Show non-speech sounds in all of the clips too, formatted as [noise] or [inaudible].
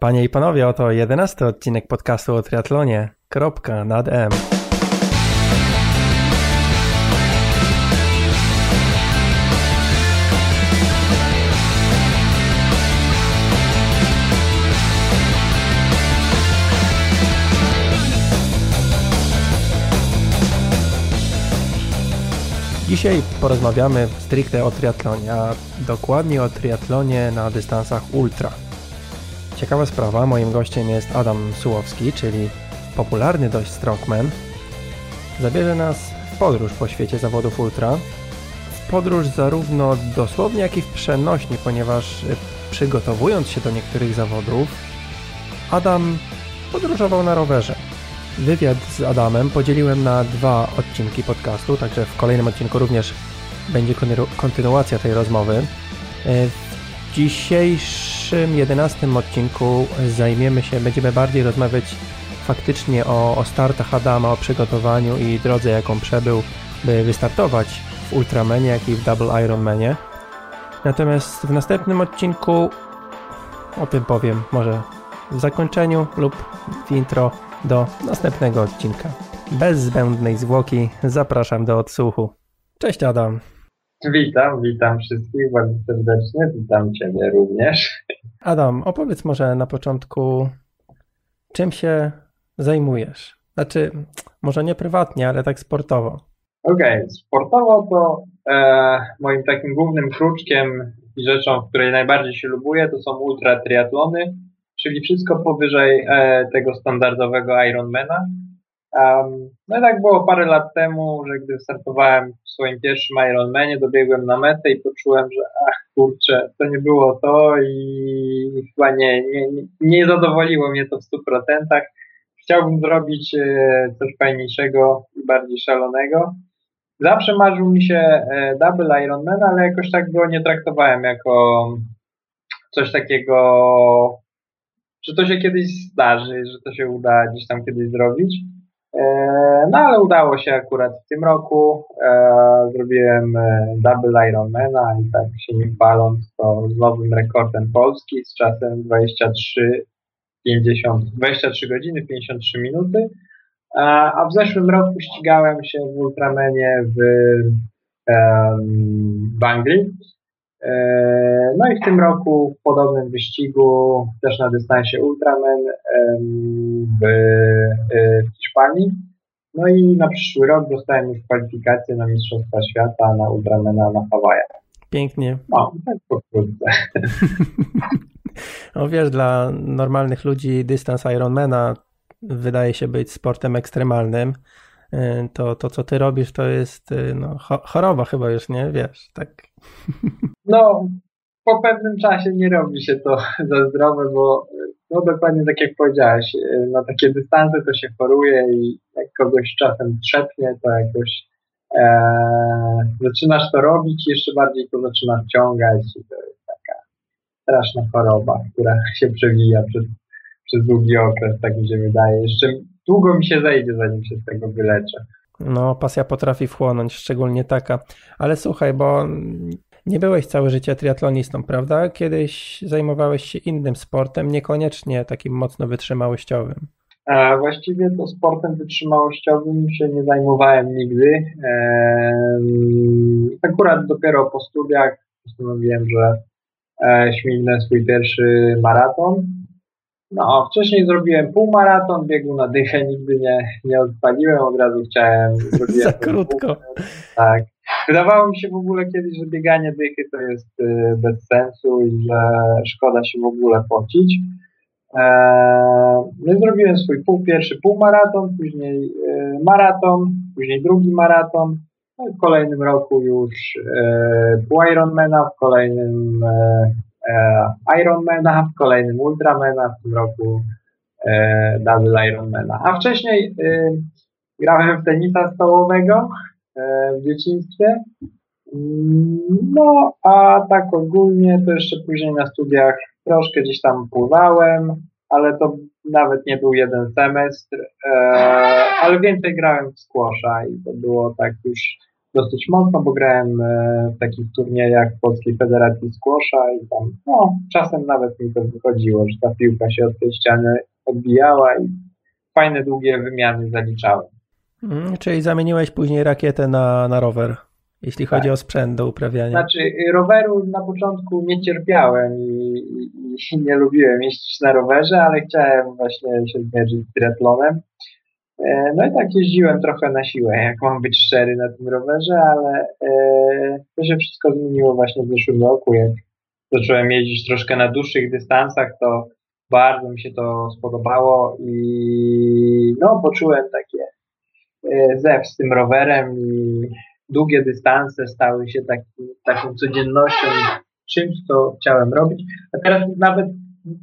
Panie i panowie, oto jedenasty odcinek podcastu o triatlonie. Kropka nad M. Dzisiaj porozmawiamy stricte o triatlonie, a dokładnie o triatlonie na dystansach ultra. Ciekawa sprawa, moim gościem jest Adam Sułowski, czyli popularny dość strongman. Zabierze nas w podróż po świecie zawodów ultra. W podróż zarówno dosłownie, jak i w przenośni, ponieważ y, przygotowując się do niektórych zawodów, Adam podróżował na rowerze. Wywiad z Adamem podzieliłem na dwa odcinki podcastu, także w kolejnym odcinku również będzie kontynuacja tej rozmowy. Dzisiejszym jedenastym odcinku zajmiemy się, będziemy bardziej rozmawiać faktycznie o, o startach Adama, o przygotowaniu i drodze, jaką przebył, by wystartować w Ultramanie, jak i w Double Ironmanie. Natomiast w następnym odcinku o tym powiem może w zakończeniu lub w intro do następnego odcinka. Bez zbędnej zwłoki zapraszam do odsłuchu. Cześć Adam. Witam, witam wszystkich bardzo serdecznie, witam Ciebie również. Adam, opowiedz może na początku, czym się zajmujesz? Znaczy, może nie prywatnie, ale tak sportowo. Okej, okay. sportowo to e, moim takim głównym kruczkiem i rzeczą, w której najbardziej się lubuję, to są ultra triatlony, czyli wszystko powyżej e, tego standardowego Ironmana. Um, no i tak było parę lat temu, że gdy startowałem w swoim pierwszym Ironmanie, dobiegłem na metę i poczułem, że ach kurczę, to nie było to i chyba nie, nie, nie zadowoliło mnie to w 100%. Chciałbym zrobić e, coś fajniejszego i bardziej szalonego. Zawsze marzył mi się e, Double Ironman, ale jakoś tak go nie traktowałem jako coś takiego, że to się kiedyś zdarzy, że to się uda gdzieś tam kiedyś zrobić. E, no ale udało się akurat w tym roku. Zrobiłem Double Ironmana i tak się nim paląc, to z nowym rekordem Polski z czasem 23 50, 23 godziny, 53 minuty. A w zeszłym roku ścigałem się w Ultramenie w, w Anglii. E, no i w tym roku w podobnym wyścigu, też na dystansie Ultraman w, e, w Hiszpanii. No i na przyszły rok dostałem już kwalifikację na Mistrzostwa Świata na Ultramana na Hawajach. Pięknie. No, tak pokrótce. [laughs] No wiesz, dla normalnych ludzi dystans Ironmana wydaje się być sportem ekstremalnym. Y, to, to co ty robisz, to jest no, choroba chyba już, nie? Wiesz, tak. No, po pewnym czasie nie robi się to za zdrowe, bo no dokładnie tak jak powiedziałeś, na takie dystanse to się choruje i jak kogoś czasem trzepnie, to jakoś e, zaczynasz to robić, jeszcze bardziej to zaczyna wciągać i to jest straszna choroba, która się przewija przez, przez długi okres, tak mi się wydaje. Jeszcze długo mi się zejdzie, zanim się z tego wyleczę. No, pasja potrafi wchłonąć, szczególnie taka. Ale słuchaj, bo nie byłeś całe życie triatlonistą, prawda? Kiedyś zajmowałeś się innym sportem, niekoniecznie takim mocno wytrzymałościowym. A właściwie to sportem wytrzymałościowym się nie zajmowałem nigdy. Akurat dopiero po studiach postanowiłem, że e, śmignę swój pierwszy maraton. No, wcześniej zrobiłem półmaraton, biegu na dychę nigdy nie, nie odpaliłem, od razu chciałem. [laughs] Za krótko. Tak. Wydawało mi się w ogóle kiedyś, że bieganie dychy to jest y, bez sensu i że szkoda się w ogóle pocić. Eee, no i zrobiłem swój pół, pierwszy półmaraton, później y, maraton, później drugi maraton, no w kolejnym roku już e, pół Ironmana, w kolejnym e, e, Ironmana, w kolejnym Ultramana, w tym roku e, Double Ironmana. A wcześniej e, grałem w tenisa stołowego e, w dzieciństwie. No, a tak ogólnie to jeszcze później na studiach troszkę gdzieś tam pływałem, ale to nawet nie był jeden semestr, e, ale więcej grałem w squasha i to było tak już dosyć mocno, bo grałem e, w takich turniejach Polskiej Federacji Squasha i tam, no, czasem nawet mi to wychodziło, że ta piłka się od tej ściany odbijała i fajne, długie wymiany zaliczałem. Mm, czyli zamieniłeś później rakietę na, na rower, jeśli chodzi tak. o sprzęt do uprawiania. Znaczy, roweru na początku nie cierpiałem i, i, i nie lubiłem jeździć na rowerze, ale chciałem właśnie się zmierzyć z triatlonem. E, no i tak jeździłem trochę na siłę, jak mam być szczery na tym rowerze, ale e, to się wszystko zmieniło właśnie w zeszłym roku, jak zacząłem jeździć troszkę na dłuższych dystansach, to bardzo mi się to spodobało i no poczułem takie e, zew z tym rowerem i długie dystanse stały się taki, taką codziennością, czymś, co chciałem robić. A teraz nawet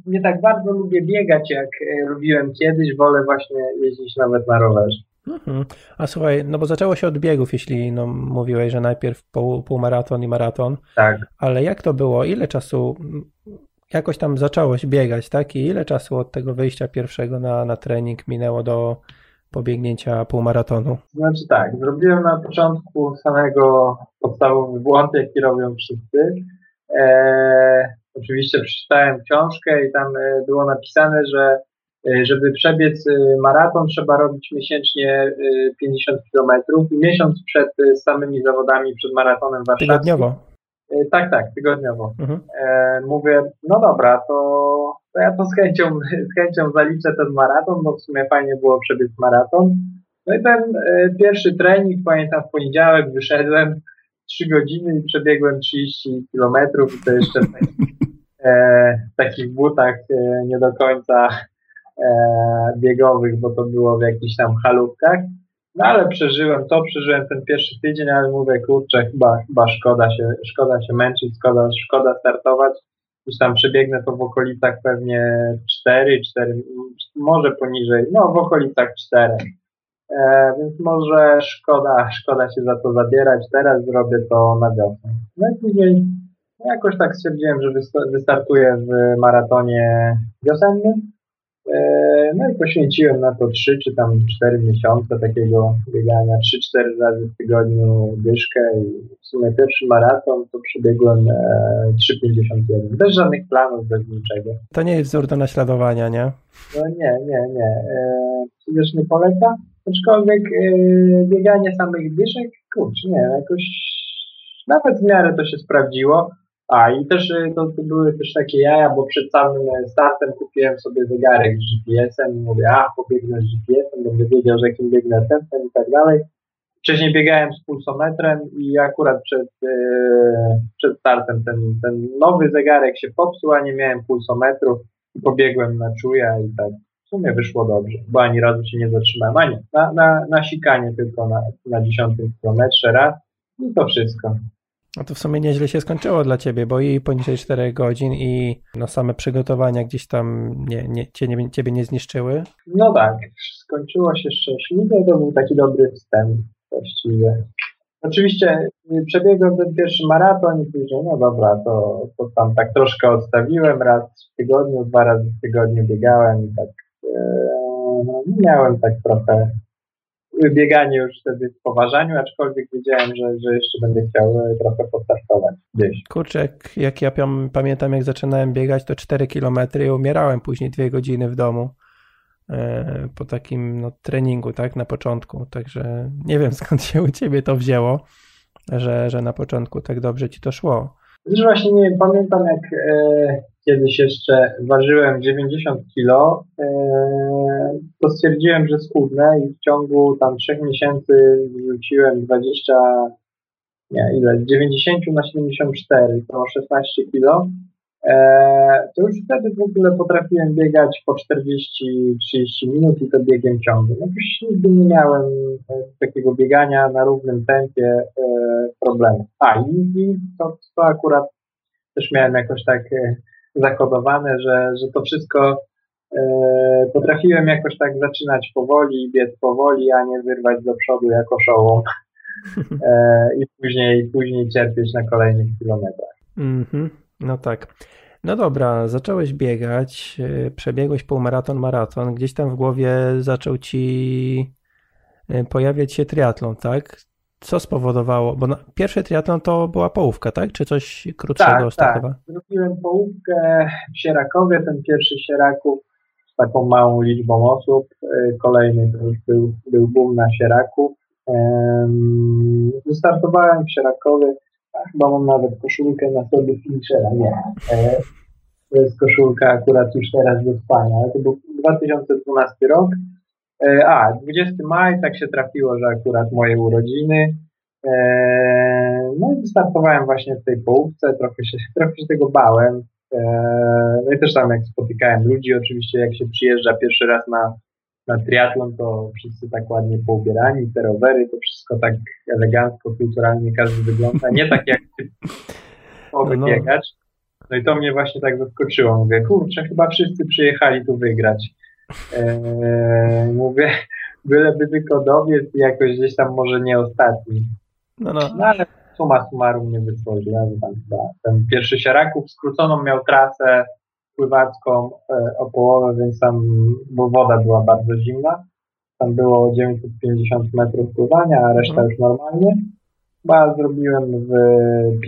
nie tak bardzo lubię biegać, jak e, lubiłem kiedyś, wolę właśnie jeździć nawet na rowerze. Mhm. A słuchaj, no bo zaczęło się od biegów, jeśli no, mówiłeś, że najpierw pół, półmaraton i maraton. Tak. Ale jak to było? Ile czasu jakoś tam zacząłeś biegać, tak? I ile czasu od tego wyjścia pierwszego na, na trening minęło do pobiegnięcia półmaratonu? Znaczy tak, zrobiłem na początku samego podstawowy błąd, jaki robią wszyscy. Eee, oczywiście przeczytałem książkę i tam e, było napisane, że e, żeby przebiec e, maraton trzeba robić miesięcznie 50 km i miesiąc przed samymi zawodami, przed maratonem warszawskim. Tygodniowo. Tak, tak, tygodniowo. Mhm. mówię, no dobra, to, to ja to z chęcią, z chęcią zaliczę ten maraton, bo w sumie fajnie było przebiec maraton. No i ten pierwszy trening, pamiętam w poniedziałek wyszedłem, 3 godziny i przebiegłem 30 kilometrów i to jeszcze [laughs] e, takich butach e, nie do końca e, biegowych, bo to było w jakichś tam halówkach. No ale przeżyłem to, przeżyłem ten pierwszy tydzień, ale mówię, kurczę, chyba, chyba szkoda się, szkoda się męczyć, szkoda, szkoda startować. Już tam przebiegnę to w okolicach pewnie 4, 4, może poniżej, no w okolicach 4. E, więc może szkoda, szkoda się za to zabierać. Teraz zrobię to na wiosnę. No i później Jakoś tak stwierdziłem, że wystartuję w maratonie wiosennym. E, no i poświęciłem na to 3 czy tam 4 miesiące takiego biegania, 3-4 razy w tygodniu dyszkę i w sumie pierwszy maraton to przebiegłem 3,51. Bez żadnych planów, bez niczego. To nie jest wzór do naśladowania, nie? No nie, nie, nie. E, wiesz, nie poleca? Aczkolwiek e, bieganie samych dyszek, kurczę, nie, jakoś nawet w miarę to się sprawdziło. A i też y, to, to, były też takie jaja, bo przed samym e, startem kupiłem sobie zegarek z GPS-em i mówię, a pobiegnę z GPS-em, będę wiedział, że jakim biegnę tempem i tak dalej. Wcześniej biegałem z pulsometrem i akurat przed, yy, przed startem ten, ten nowy zegarek się popsuł, a nie miałem pulsometru i pobiegłem na czuja i tak w sumie wyszło dobrze, bo ani razu się nie zatrzymałem, ani na, na, na sikanie tylko na, na dziesiątym kilometrze raz i to wszystko. No to w sumie nieźle się skończyło dla ciebie, bo i poniżej 4 godzin i no same przygotowania gdzieś tam nie, nie, cię, ciebie nie zniszczyły? No tak, skończyło się szczęśliwie, to był taki dobry wstęp właściwie. Oczywiście przebiegłem ten pierwszy maraton i później, no dobra, to, to tam tak troszkę odstawiłem, raz w tygodniu, dwa razy w tygodniu biegałem i tak e, no, miałem tak trochę bieganie już wtedy w poważaniu, aczkolwiek wiedziałem, że, że jeszcze będę chciał e, trochę postartować gdzieś. Kurczę, jak ja pamiętam, jak zaczynałem biegać, to 4 km i umierałem później 2 godziny w domu e, po takim no, treningu, tak, na początku. Także nie wiem [laughs] skąd się u ciebie to wzięło, że, że na początku tak dobrze ci to szło. Wiesz, właśnie nie pamiętam, jak e, kiedyś jeszcze ważyłem 90 kg, e, to stwierdziłem, że schudnę i w ciągu tam 3 miesięcy wrzuciłem 20, nie ile, z 90 na 74, to 16 kg. E, to już wtedy w ogóle potrafiłem biegać po 40-30 minut i to biegiem ciągłym. Jakoś nigdy nie miałem e, takiego biegania na równym tempie e, problemu. A i, to, to akurat też miałem jakoś tak zakodowane, że, że to wszystko potrafiłem jakoś tak zaczynać powoli, biec powoli, a nie wyrwać do przodu jako szołom [laughs] i później, później cierpieć na kolejnych kilometrach. Mhm. No tak. No dobra, zacząłeś biegać, e, przebiegłeś półmaraton, maraton, gdzieś tam w głowie zaczął ci e, pojawiać się triatlon, tak? co spowodowało? Bo na, pierwszy triatlon to była połówka, tak? Czy coś krótszego tak, tak. Zrobiłem połówkę w Sierakowie, ten pierwszy Sieraków z taką małą liczbą osób. Y, kolejny to już był, był boom na Sieraków. Wystartowałem w Sierakowie, chyba mam nawet koszulkę na sobie finishera, nie. E, to jest koszulka akurat już teraz do spania, to był 2012 rok. E, a, 20 maj, tak się trafiło, że akurat moje urodziny. E, no i wystartowałem właśnie w tej połówce, trochę się, trochę się tego bałem. No i też tam jak spotykałem ludzi, oczywiście jak się przyjeżdża pierwszy raz na na triatlon to wszyscy tak ładnie poubierani, te rowery, to wszystko tak elegancko, kulturalnie każdy wygląda, nie tak jak ty no, no. No i to mnie właśnie tak zaskoczyło. Mówię, kurczę, chyba wszyscy przyjechali tu wygrać. Eee, mówię, byleby tylko dobiec i jakoś gdzieś tam może nie ostatni. No, no. no ale suma summarum nie wyszło źle, tam chyba ten pierwszy Sieraków skróconą miał trasę, pływacką e, o połowę, więc tam, bo woda była bardzo zimna. Tam było 950 metrów pływania, a reszta już normalnie. Chyba zrobiłem w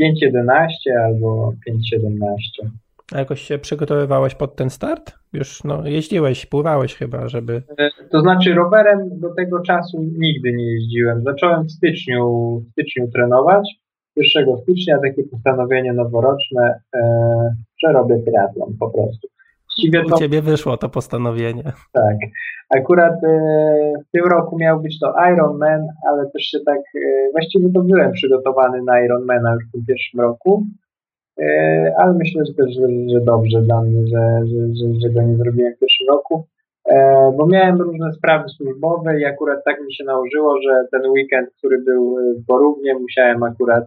5.11 albo 5.17. A jakoś się przygotowywałeś pod ten start? Już no, jeździłeś, pływałeś chyba, żeby. E, to znaczy, rowerem do tego czasu nigdy nie jeździłem. Zacząłem w styczniu, w styczniu trenować. 1 stycznia takie postanowienie noworoczne, e, że robię triatlon po prostu. Właściwie to, U ciebie wyszło to postanowienie. Tak. Akurat e, w tym roku miał być to Ironman, ale też się tak, e, właściwie to byłem przygotowany na Ironmana już w tym pierwszym roku, e, ale myślę, że też, że, dobrze dla mnie, że, że, że, że go nie zrobiłem w pierwszym roku. Bo miałem różne sprawy służbowe i akurat tak mi się nałożyło, że ten weekend, który był w Porównie, musiałem akurat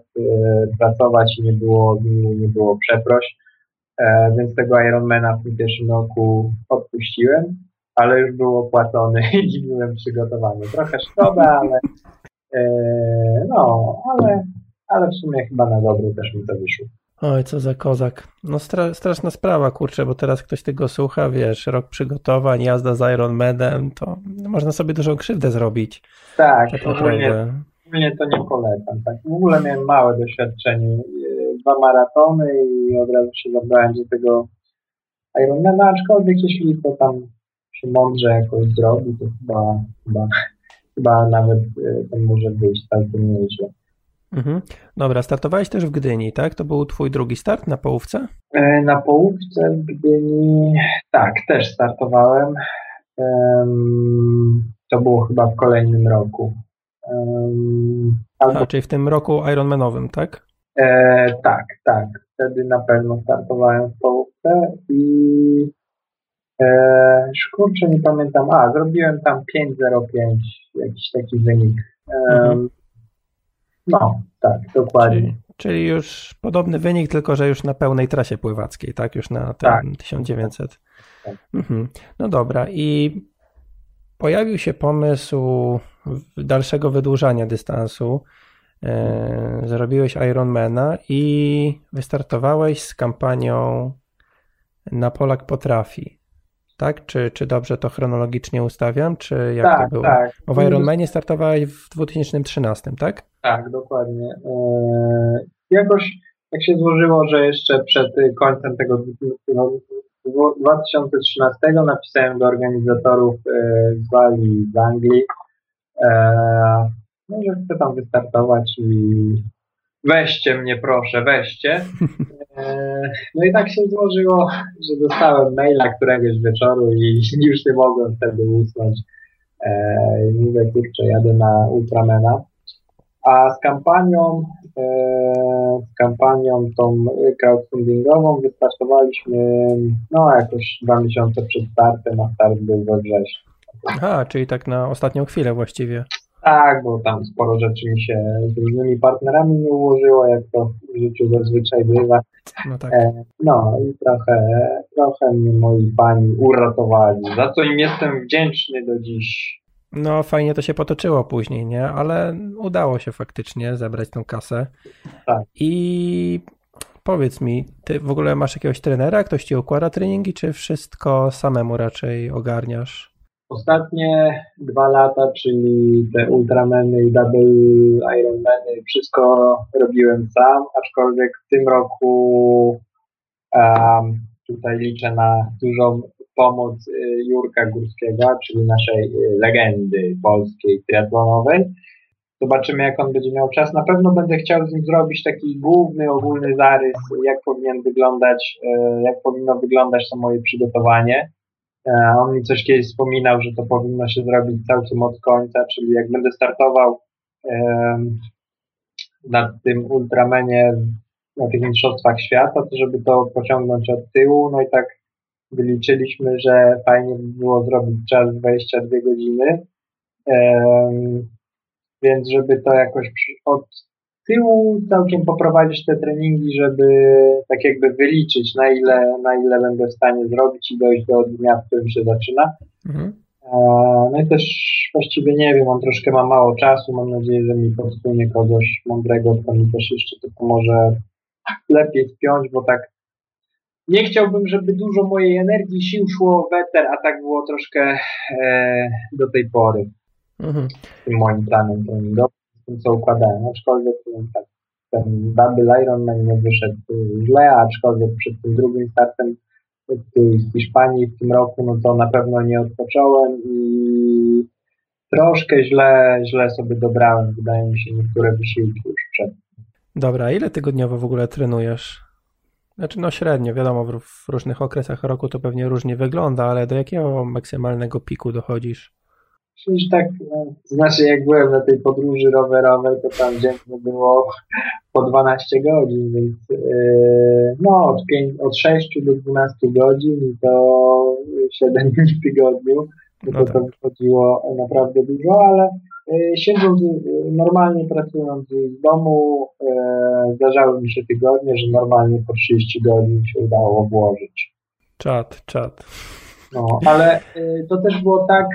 pracować i nie było, nie było przeproś, więc tego Ironmana w tym pierwszym roku odpuściłem, ale już był opłacony [laughs] i byłem przygotowany. Trochę szkoda, ale no, ale, ale w sumie chyba na dobre też mi to wyszło. Oj, co za kozak. No stra straszna sprawa, kurczę, bo teraz ktoś tego słucha, wiesz, rok przygotowań, jazda z Ironmanem, to można sobie dużą krzywdę zrobić. Tak, tak ogólnie, ogólnie to nie polecam. Tak. W ogóle miałem małe doświadczenie, dwa maratony i od razu się zabrałem do tego Ironmana, aczkolwiek jeśli to tam się mądrze jakoś zrobi, to chyba, chyba, chyba nawet e, to może być całkiem nieźle. Mhm. Dobra, startowałeś też w Gdyni, tak? To był twój drugi start na połówce? E, na połówce w Gdyni, tak, też startowałem. To było chyba w kolejnym roku. Albo... A, czyli w tym roku Ironmanowym, tak? E, tak, tak. Wtedy na pewno startowałem w połówce i e, kurczę, nie pamiętam. A, zrobiłem tam 5.05, jakiś taki wynik. Mhm. No, tak, dokładnie. Czyli, czyli, już podobny wynik, tylko że już na pełnej trasie pływackiej, tak? Już na ten tak. 1900. Tak. Mhm. No dobra, i pojawił się pomysł dalszego wydłużania dystansu. E, zrobiłeś Ironmana i wystartowałeś z kampanią Na Polak Potrafi tak? Czy, czy dobrze to chronologicznie ustawiam, czy jak tak, to było? Tak. Bo w Ironmanie startowałeś w 2013, tak? Tak, dokładnie. Eee, jakoś tak się złożyło, że jeszcze przed końcem tego 2013 napisałem do organizatorów e, z Walii, z Anglii, e, no, że chcę tam wystartować i weźcie mnie proszę, weźcie. [laughs] E, no i tak się złożyło, że dostałem maila któregoś wieczoru i [laughs] już nie mogłem wtedy usnąć. E, mówię, kurczę, jadę na Ultramena. A z kampanią, e, z kampanią tą crowdfundingową wystartowaliśmy no jakoś dwa miesiące przed startem, a start był we wrześniu. Aha, czyli tak na ostatnią chwilę właściwie. Tak, bo tam sporo rzeczy mi się z różnymi partnerami nie ułożyło, jak to w życiu zazwyczaj bywa. No, tak. E, no i trochę, trochę mnie moi pani uratowali, za co im jestem wdzięczny do dziś. No fajnie to się potoczyło później, nie? Ale udało się faktycznie zebrać tą kasę. Tak. I powiedz mi, ty w ogóle masz jakiegoś trenera, ktoś ci układa treningi, czy wszystko samemu raczej ogarniasz? Ostatnie dwa lata, czyli te Ultrameny i Double Ironmany, wszystko robiłem sam, aczkolwiek w tym roku um, tutaj liczę na dużą pomoc y, Jurka Górskiego, czyli naszej y, legendy polskiej triatlonowej. Zobaczymy, jak on będzie miał czas. Na pewno będę chciał z nim zrobić taki główny, ogólny zarys, jak powinien wyglądać, y, jak powinno wyglądać to moje przygotowanie. On mi coś kiedyś wspominał, że to powinno się zrobić całkiem od końca, czyli jak będę startował na tym Ultramenie na tych mistrzostwach świata, to żeby to pociągnąć od tyłu, no i tak wyliczyliśmy, że fajnie by było zrobić czas 22 godziny, więc żeby to jakoś od tyłu całkiem poprowadzić te treningi, żeby tak jakby wyliczyć na ile, na ile będę w stanie zrobić i dojść do dnia, w którym się zaczyna. Mhm. No i też właściwie nie wiem, on troszkę ma mało czasu, mam nadzieję, że mi podsunie kogoś mądrego, kto mi też jeszcze to pomoże lepiej spiąć, bo tak nie chciałbym, żeby dużo mojej energii, sił szło w eter, a tak było troszkę e, do tej pory. Mhm. Tym moim planem treningowym, tym co układałem. Aczkolwiek tak, ten Double Ironman nie wyszedł źle, aczkolwiek przed tym drugim startem w Hiszpanii w tym roku, no to na pewno nie odpocząłem i troszkę źle, źle sobie dobrałem, wydaje mi się, niektóre wysiłki już przed. Dobra, ile tygodniowo w ogóle trenujesz? Znaczy, no średnio, wiadomo, w różnych okresach roku to pewnie różnie wygląda, ale do jakiego maksymalnego piku dochodzisz? Przecież tak, no, znaczy jak byłem na tej podróży rowerowej, to tam dziennie było po 12 godzin, więc yy, no od, 5, od 6 do 12 godzin i to 7 dni w tygodniu, no to, tak. to wychodziło naprawdę dużo, ale E, siedząc, e, normalnie pracując z domu, e, zdarzały mi się tygodnie, że normalnie po 30 godzin się udało włożyć. Czad, czad. No, ale to też było tak,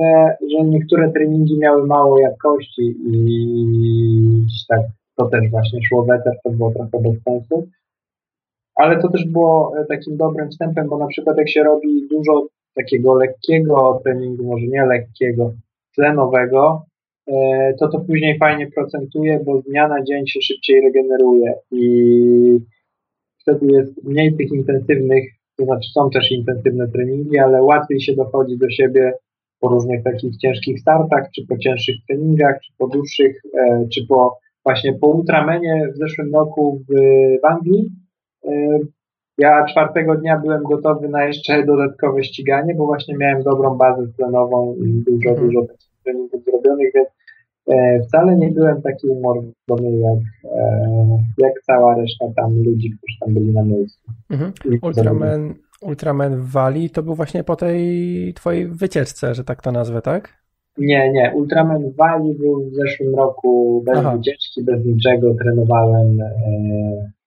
że, że niektóre treningi miały mało jakości i tak to też właśnie szło weter, to było trochę bez sensu. Ale to też było takim dobrym wstępem, bo na przykład jak się robi dużo takiego lekkiego treningu, może nie lekkiego, tlenowego, e, to to później fajnie procentuje, bo z dnia na dzień się szybciej regeneruje i wtedy jest mniej tych intensywnych, to znaczy są też intensywne treningi, ale łatwiej się dochodzi do siebie po różnych takich ciężkich startach, czy po cięższych treningach, czy po dłuższych, e, czy po właśnie po ultramenie w zeszłym roku w, w Anglii. E, ja czwartego dnia byłem gotowy na jeszcze dodatkowe ściganie, bo właśnie miałem dobrą bazę tlenową i dużo, mhm. dużo treningów zrobionych, więc e, wcale nie byłem taki umorowany jak, jak cała reszta tam ludzi, którzy tam byli na miejscu. Mhm. Ultraman, Ultraman w Walii to był właśnie po tej twojej wycieczce, że tak to nazwę, tak? Nie, nie. Ultraman w Walii był w zeszłym roku bez Aha. wycieczki, bez niczego. Trenowałem e,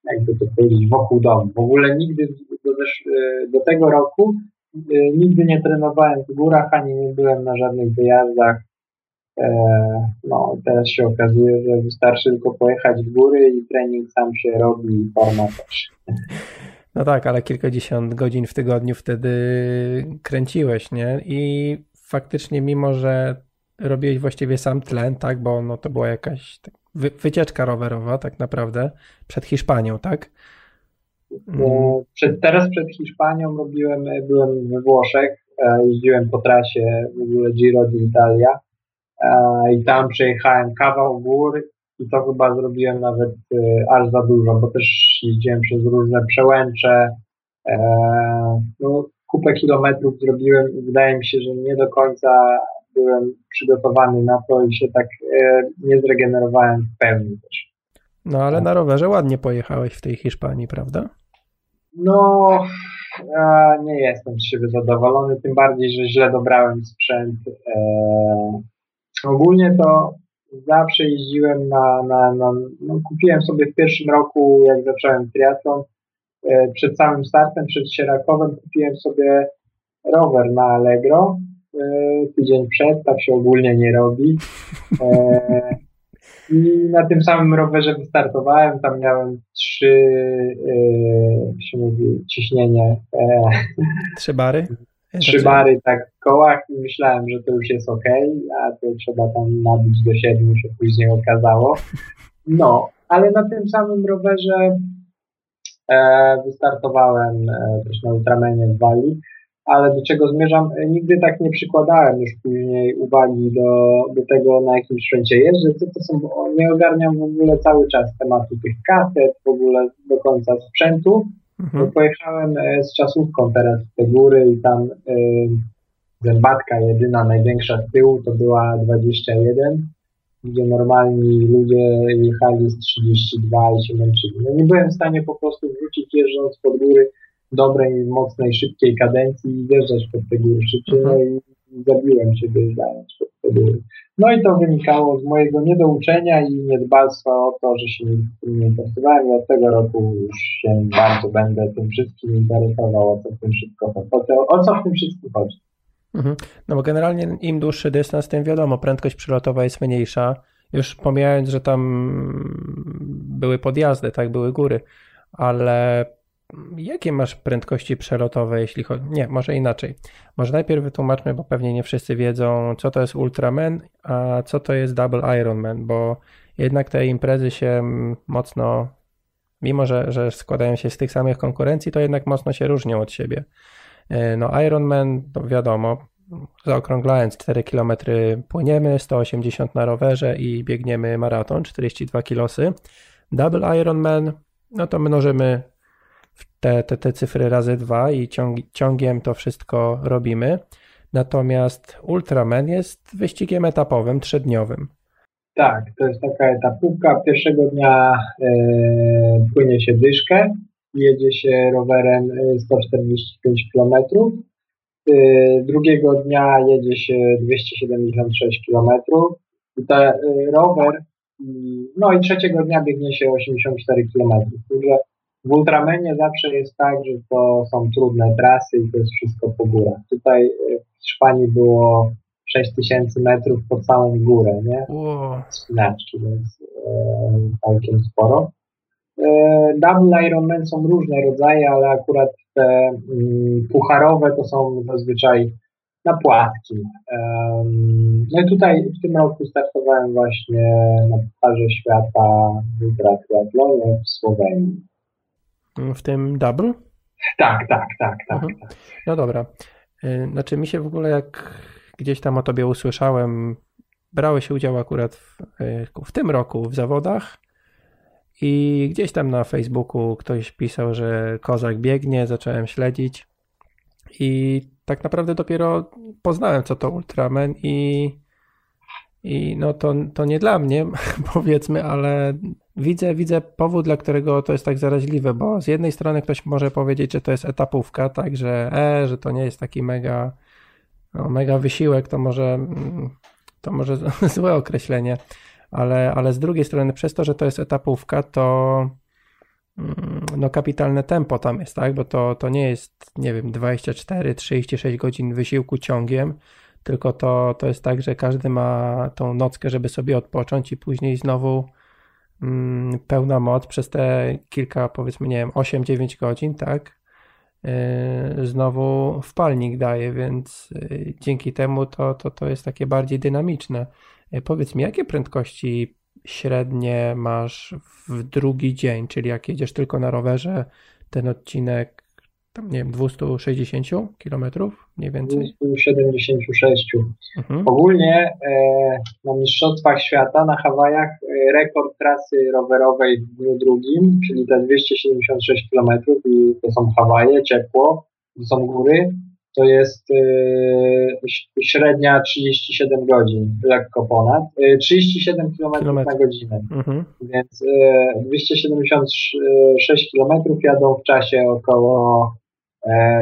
jakby to powiedzieć, wokół domu. W ogóle nigdy do, e, do tego roku e, nigdy nie trenowałem w górach, ani nie byłem na żadnych wyjazdach. No, teraz się okazuje, że wystarczy tylko pojechać w góry i trening sam się robi i forma też. No tak, ale kilkadziesiąt godzin w tygodniu wtedy kręciłeś, nie? I faktycznie, mimo że robiłeś właściwie sam tlen, tak, bo no to była jakaś wy, wycieczka rowerowa tak naprawdę przed Hiszpanią, tak? Mm. Przed, teraz przed Hiszpanią robiłem, byłem we Włoszech, e, jeździłem po trasie w ogóle Giro d'Italia e, i tam przejechałem kawał gór i to chyba zrobiłem nawet e, aż za dużo, bo też jeździłem przez różne przełęcze, no, kupę kilometrów zrobiłem i wydaje mi się, że nie do końca byłem przygotowany na to i się tak e, nie zregenerowałem w pełni też. No ale na rowerze ładnie pojechałeś w tej Hiszpanii, prawda? No, nie jestem z siebie zadowolony, tym bardziej, że źle dobrałem sprzęt. E, ogólnie to zawsze jeździłem na, na, na no, kupiłem sobie w pierwszym roku, jak zacząłem triatlon, e, przed samym startem, przed Sierakowem kupiłem sobie rower na Allegro E, tydzień przed, tak się ogólnie nie robi. E, I na tym samym rowerze wystartowałem, tam miałem trzy, się mówi, ciśnienie. Trzy bary? Trzy bary tak w kołach i myślałem, że to już jest ok, a to trzeba tam nabić do siedmiu, się później okazało. No, ale na tym samym rowerze e, wystartowałem e, też na Ultramenie w Walii ale do czego zmierzam, e, nigdy tak nie przykładałem już później uwagi do, do tego, na jakim sprzęcie jeżdżę, co to są, nie ogarniam w ogóle cały czas tematu tych kaset, w ogóle do końca sprzętu. Mhm. Pojechałem e, z czasówką teraz w te góry i tam y, zębatka jedyna, największa z tyłu to była 21, gdzie normalni ludzie jechali z 32 i się męczyli. No nie byłem w stanie po prostu wrócić jeżdżąc pod góry dobrej, mocnej, szybkiej kadencji i wjeżdżać pod te góry szybciej, no i zabiłem pod te góry. No i to wynikało z mojego niedouczenia i niedbalstwa o to, że się nie interesowałem od tego roku już się bardzo będę tym wszystkim interesował, o co w tym wszystko o o co w tym wszystkim chodzi. Mhm. No bo generalnie im dłuższy dystans, tym wiadomo, prędkość przelotowa jest mniejsza. Już pomijając, że tam były podjazdy, tak, były góry, ale Jakie masz prędkości przelotowe, jeśli chodzi. Nie, może inaczej. Może najpierw wytłumaczmy, bo pewnie nie wszyscy wiedzą, co to jest Ultraman, a co to jest Double Ironman, bo jednak te imprezy się mocno, mimo że, że składają się z tych samych konkurencji, to jednak mocno się różnią od siebie. E, no, Ironman, to wiadomo, zaokrąglając 4 km płyniemy, 180 na rowerze i biegniemy maraton, 42 kilosy. Double Ironman, no to mnożymy te, te, te cyfry razy dwa i ciąg, ciągiem to wszystko robimy. Natomiast Ultraman jest wyścigiem etapowym, trzydniowym. Tak, to jest taka etapówka. Pierwszego dnia e, płynie się dyszkę, jedzie się rowerem 145 km. E, drugiego dnia jedzie się 276 km. I ta, e, rower, no i trzeciego dnia biegnie się 84 km. Także w Ultramenie zawsze jest tak, że to są trudne trasy i to jest wszystko po górach. Tutaj e, w Szpanii było 6000 metrów po całą górę, nie? Wow. Spinaczki, więc e, całkiem sporo. E, double Ironman są różne rodzaje, ale akurat te mm, pucharowe to są zazwyczaj na płatki. no i tutaj w tym roku startowałem właśnie na Pucharze Świata w ultratriatlonie w Słowenii. W tym double? Tak, tak, tak, tak. Mhm. tak. No dobra. Y, znaczy mi się w ogóle jak gdzieś tam o tobie usłyszałem, brałeś udział akurat w, y, w tym roku w zawodach i gdzieś tam na Facebooku ktoś pisał, że kozak biegnie, zacząłem śledzić i tak naprawdę dopiero poznałem co to Ultraman i i no to, to nie dla mnie, [laughs] powiedzmy, ale widzę, widzę powód, dla którego to jest tak zaraźliwe, bo z jednej strony ktoś może powiedzieć, że to jest etapówka, tak, że e, że to nie jest taki mega, no, mega wysiłek, to może, to może [laughs] złe określenie, ale, ale z drugiej strony przez to, że to jest etapówka, to mm, no kapitalne tempo tam jest, tak, bo to, to nie jest, nie wiem, 24, 36 godzin wysiłku ciągiem, tylko to, to jest tak, że każdy ma tą nockę, żeby sobie odpocząć i później znowu mm, pełna moc przez te kilka, powiedzmy, nie wiem, 8-9 godzin, tak? Yy, znowu wpalnik daje, więc yy, dzięki temu to, to, to jest takie bardziej dynamiczne. Yy, powiedz mi, jakie prędkości średnie masz w drugi dzień, czyli jak jedziesz tylko na rowerze, ten odcinek tam nie wiem, 260 kilometrów mniej więcej? 276. Mhm. Ogólnie e, na Mistrzostwach Świata na Hawajach e, rekord trasy rowerowej w dniu drugim, czyli te 276 kilometrów i to są Hawaje, ciepło, to są góry, to jest e, średnia 37 godzin, lekko ponad, e, 37 km na godzinę, mhm. więc e, 276 km jadą w czasie około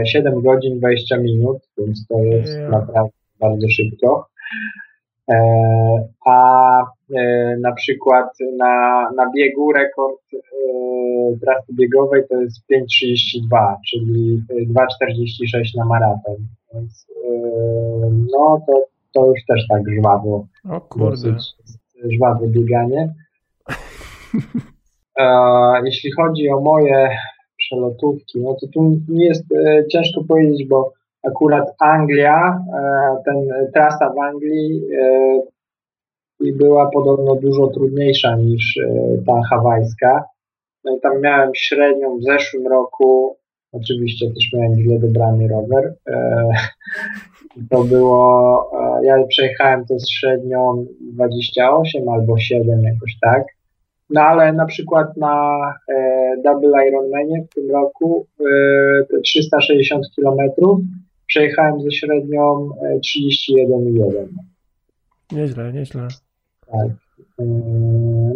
7 e, godzin 20 minut, więc to jest yeah. naprawdę bardzo szybko. E, a e, na przykład na, na biegu rekord trasy biegowej to jest 5,32, czyli 2,46 na maraton. Więc no to, to już też tak żwawo. O kurde. Żwawe bieganie. [laughs] Jeśli chodzi o moje przelotówki, no to tu jest e, ciężko powiedzieć, bo akurat Anglia, ten trasa w Anglii i była podobno dużo trudniejsza niż ta hawajska. No i tam miałem średnią w zeszłym roku, oczywiście też miałem źle dobrany rower. To było, ja przejechałem to z średnią 28 albo 7 jakoś tak. No ale na przykład na e, Double Ironmanie w tym roku e, 360 km przejechałem ze średnią e, 31,1. Nieźle, nieźle. Tak. E,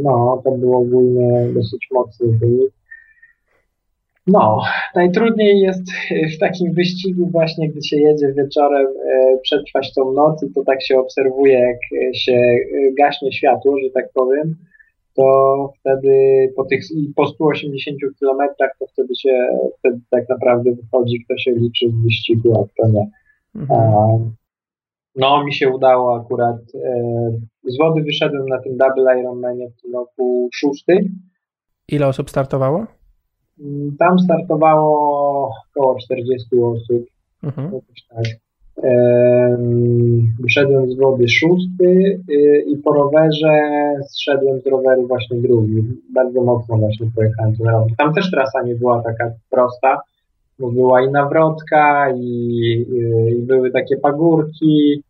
no, to był ogólnie dosyć mocny wynik. No, najtrudniej jest w takim wyścigu właśnie, gdy się jedzie wieczorem e, przetrwać tą noc i to tak się obserwuje, jak się gaśnie światło, że tak powiem to wtedy po tych po 180 kilometrach to wtedy się wtedy tak naprawdę wychodzi, kto się liczy w wyścigu, a kto nie. Mhm. No, mi się udało akurat. E, z wody wyszedłem na tym Double Ironmanie w tym roku szósty. Ile osób startowało? Mm, tam startowało około 40 osób. Mhm. Tak. Wyszedłem z wody szósty y, i po rowerze zszedłem z roweru właśnie drugi. Bardzo mocno właśnie pojechałem ten rower. Tam też trasa nie była taka prosta, bo była i nawrotka i, y, i były takie pagórki.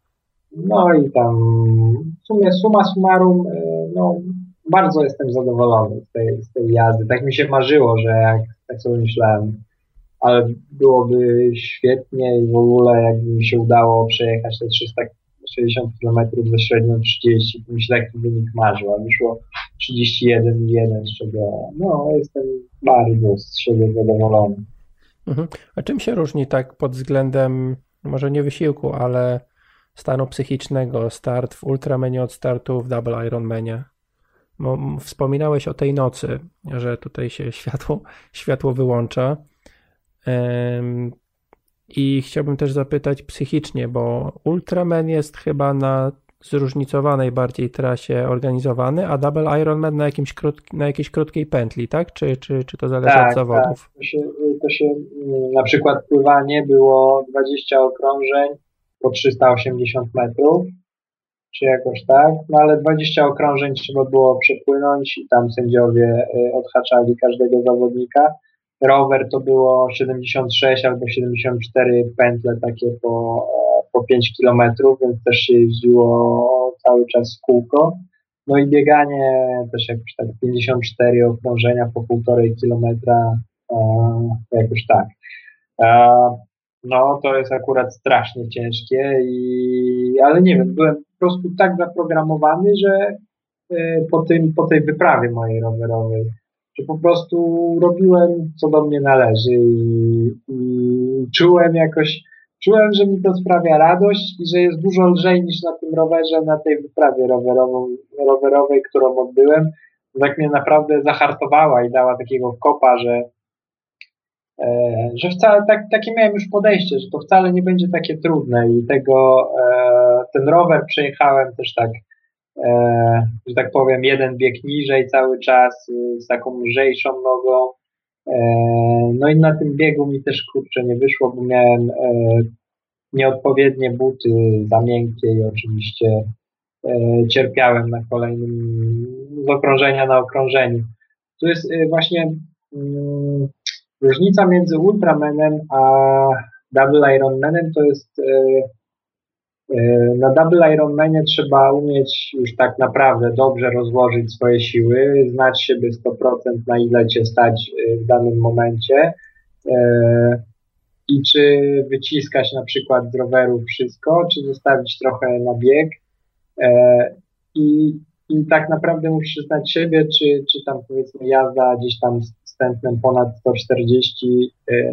No i tam w sumie suma summarum, y, no bardzo jestem zadowolony z tej, z tej jazdy. Tak mi się marzyło, że jak tak sobie myślałem, ale byłoby świetnie i w ogóle jakby mi się udało przejechać te 360 km ze średnią 30, to mi się taki wynik marzył, a wyszło 31,1, z czego no, jestem bardzo z siebie zadowolony. Mhm. A czym się różni tak pod względem, może nie wysiłku, ale stanu psychicznego start w Ultramanie od startu w Double Ironmanie? Wspominałeś o tej nocy, że tutaj się [laughs] światło, światło wyłącza. I chciałbym też zapytać psychicznie, bo Ultraman jest chyba na zróżnicowanej bardziej trasie organizowany, a Double Ironman na, jakimś na jakiejś krótkiej pętli, tak? Czy, czy, czy to zależy tak, od zawodów? Tak. To, się, to się, na przykład pływanie było 20 okrążeń po 380 metrów, czy jakoś tak, no ale 20 okrążeń trzeba było przepłynąć i tam sędziowie y, odhaczali każdego zawodnika rower to było 76 albo 74 pętle takie po, e, po 5 kilometrów, więc też się jeździło cały czas w kółko. No i bieganie też jakoś tak 54 okrążenia po półtorej kilometra, e, jakoś tak. E, no to jest akurat strasznie ciężkie, i, ale nie wiem, byłem po prostu tak zaprogramowany, że po, tym, po tej wyprawie mojej rowerowej że po prostu robiłem, co do mnie należy i, i czułem jakoś, czułem, że mi to sprawia radość i że jest dużo lżej niż na tym rowerze, na tej wyprawie rowerowej, którą odbyłem. Tak mnie naprawdę zahartowała i dała takiego kopa, że e, że wcale tak, takie miałem już podejście, że to wcale nie będzie takie trudne i tego, e, ten rower przejechałem też tak że tak powiem, jeden bieg niżej cały czas y, z taką lżejszą nogą. E, no i na tym biegu mi też kurczę nie wyszło, bo miałem e, nieodpowiednie buty za miękkie i oczywiście cierpiałem na kolejnym z okrążenia na okrążeniu. Tu jest y, właśnie mm, różnica między Ultramanem a Double Ironmanem to jest E, na Double Ironmanie trzeba umieć już tak naprawdę dobrze rozłożyć swoje siły, znać siebie 100% na ile cię stać e, w danym momencie. E, i czy wyciskać na przykład z roweru wszystko, czy zostawić trochę na bieg. I, i tak naprawdę musisz znać siebie, czy, czy tam powiedzmy jazda gdzieś tam z tętnem ponad 140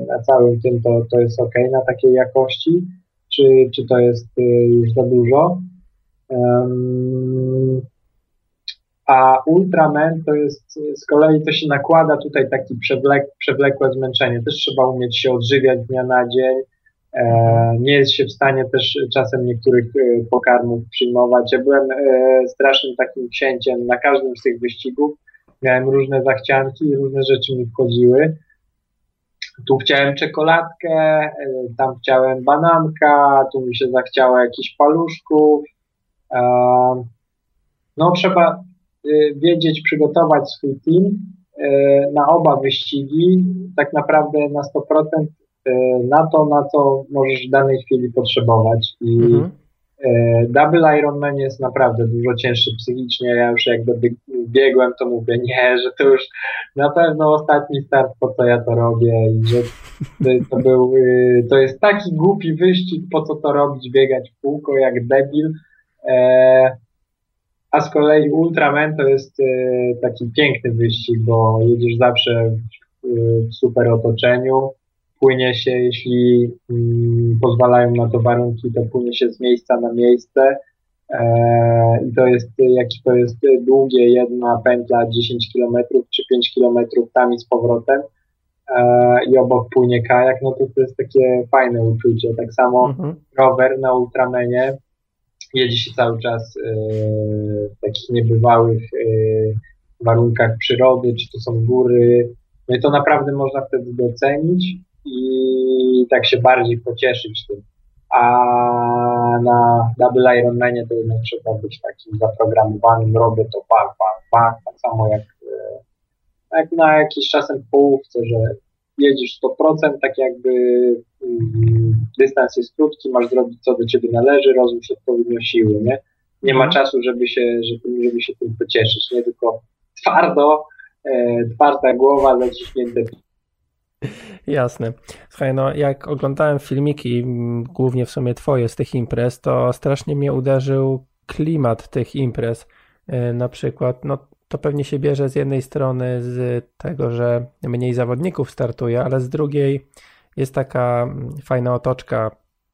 na całym tym to, to jest ok na takiej jakości czy, czy to jest y, już za dużo. A Ultraman to jest z kolei to się nakłada tutaj taki przewlek, przewlekłe zmęczenie. Też trzeba umieć się odżywiać dnia na dzień. E, nie jest się w stanie też czasem niektórych y, pokarmów przyjmować. Ja byłem e, strasznym takim księciem na każdym z tych wyścigów. Miałem różne zachcianki i różne rzeczy mi wchodziły tu chciałem czekoladkę, tam chciałem bananka, tu mi się zachciało jakichś paluszków. No trzeba wiedzieć, przygotować swój team na oba wyścigi, tak naprawdę na 100% na to, na co możesz w danej chwili potrzebować. I mhm. E, double Ironman jest naprawdę dużo cięższy psychicznie. Ja już jak biegłem, to mówię, nie, że to już na pewno ostatni start, po co ja to robię i że to był, y, to jest taki głupi wyścig, po co to robić, biegać w kółko jak debil. E, a z kolei Ultraman to jest y, taki piękny wyścig, bo jedziesz zawsze w super otoczeniu, płynie się, jeśli mm, pozwalają na to warunki, to płynie się z miejsca na miejsce. E, I to jest, jak to jest długie, jedna pętla 10 km czy 5 km tam i z powrotem e, i obok płynie kajak, no to to jest takie fajne uczucie. Tak samo mhm. rower na Ultramenie jedzie się cały czas e, w takich niebywałych warunkach przyrody, czy to są góry. No i to naprawdę można wtedy docenić i tak się bardziej pocieszyć tym. A na Double Ironmanie to jednak trzeba być takim zaprogramowanym, robię to pak, pak, pak, tak samo jak, e, jak na jakiś czasem połówce, że jedziesz 100%, tak jakby mm, dystans jest krótki, masz zrobić co do ciebie należy, rozłóż odpowiednio siły, nie? Nie ma mhm. czasu, żeby się, żeby, żeby się tym pocieszyć, nie? Tylko twardo, e, twarda głowa, zaciśnięte [laughs] Jasne. Słuchaj, no jak oglądałem filmiki, głównie w sumie twoje z tych imprez, to strasznie mnie uderzył klimat tych imprez. E, na przykład, no to pewnie się bierze z jednej strony z tego, że mniej zawodników startuje, ale z drugiej jest taka fajna otoczka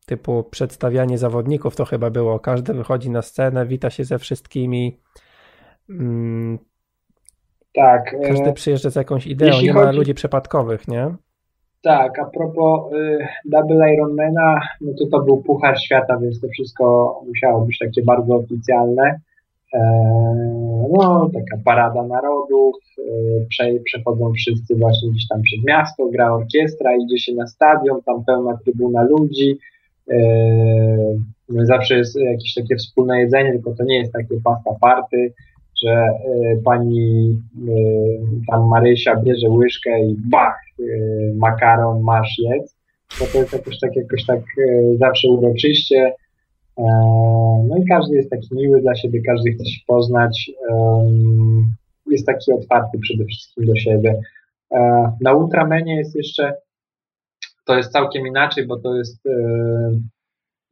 typu przedstawianie zawodników, to chyba było. Każdy wychodzi na scenę, wita się ze wszystkimi. Tak. Każdy e, przyjeżdża z jakąś ideą, nie chodzi... ma ludzi przypadkowych, nie? Tak, a propos y, Double Ironmana, no to to był Puchar Świata, więc to wszystko musiało być takie bardzo oficjalne. E, no, taka parada narodów, e, prze, przechodzą wszyscy właśnie gdzieś tam przez miasto, gra orkiestra, idzie się na stadion, tam pełna trybuna ludzi. E, no zawsze jest jakieś takie wspólne jedzenie, tylko to nie jest takie pasta party, że e, pani e, tam Marysia bierze łyżkę i bach, e, makaron masz jedz, to to jest jakoś tak, jakoś tak zawsze uroczyście. No i każdy jest taki miły dla siebie, każdy chce się poznać. Jest taki otwarty przede wszystkim do siebie. Na Ultramenie jest jeszcze, to jest całkiem inaczej, bo to jest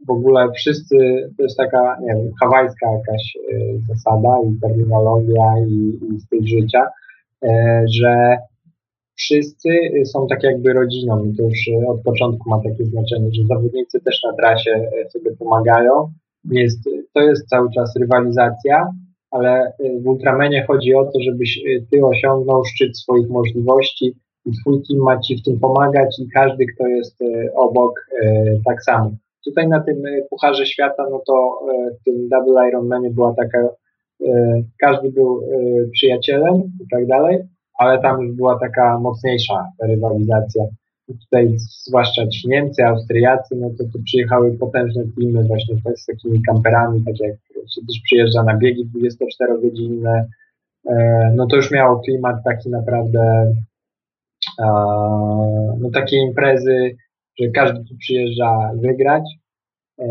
w ogóle wszyscy, to jest taka, nie wiem, hawajska jakaś e, zasada i terminologia i, i styl życia, e, że wszyscy są tak jakby rodziną i to już od początku ma takie znaczenie, że zawodnicy też na trasie e, sobie pomagają. Jest, to jest cały czas rywalizacja, ale w Ultramenie chodzi o to, żebyś ty osiągnął szczyt swoich możliwości i twój team ma ci w tym pomagać i każdy, kto jest obok, tak samo. Tutaj na tym e, Pucharze Świata, no to e, w tym Double Ironmanie była taka, e, każdy był przyjacielem i tak dalej, ale tam już była taka mocniejsza rywalizacja. Tutaj zwłaszcza ci Niemcy, Austriacy, no to tu przyjechały potężne teamy właśnie z takimi kamperami, tak jak się też przyjeżdża na biegi 24-godzinne, no to już miało klimat taki naprawdę, no takie imprezy, że każdy tu przyjeżdża wygrać e,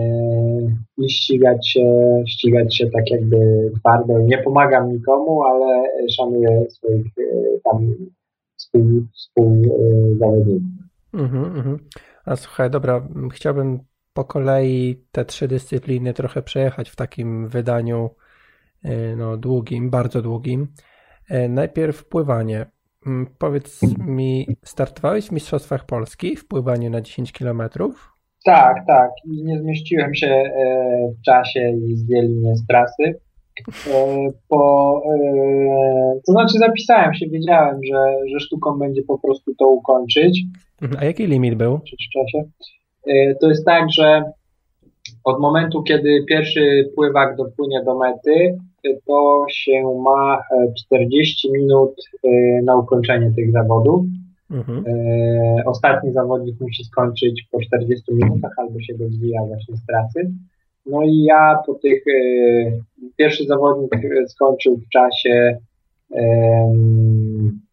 i ścigać się, ścigać się tak jakby twardo. Nie pomagam nikomu, ale szanuję swoich e, tam współzawodników. Mhm, mhm. A słuchaj, dobra, chciałbym po kolei te trzy dyscypliny trochę przejechać w takim wydaniu e, no, długim, bardzo długim. Najpierw pływanie. Mm, powiedz mi, startowałeś w Mistrzostwach Polski w pływaniu na 10 km? Tak, tak. I nie zmieściłem się e, w czasie i zdjęli mnie z trasy. E, po, e, to znaczy zapisałem się, wiedziałem, że, że sztuką będzie po prostu to ukończyć. Mhm. A jaki limit był? W czasie. To jest tak, że od momentu, kiedy pierwszy pływak dopłynie do mety, to się ma 40 e, minut e, na ukończenie tych zawodów. Mhm. E, ostatni zawodnik musi skończyć po 40 minutach albo się rozwija właśnie z trasy. No i ja po tych, pierwszy zawodnik skończył w czasie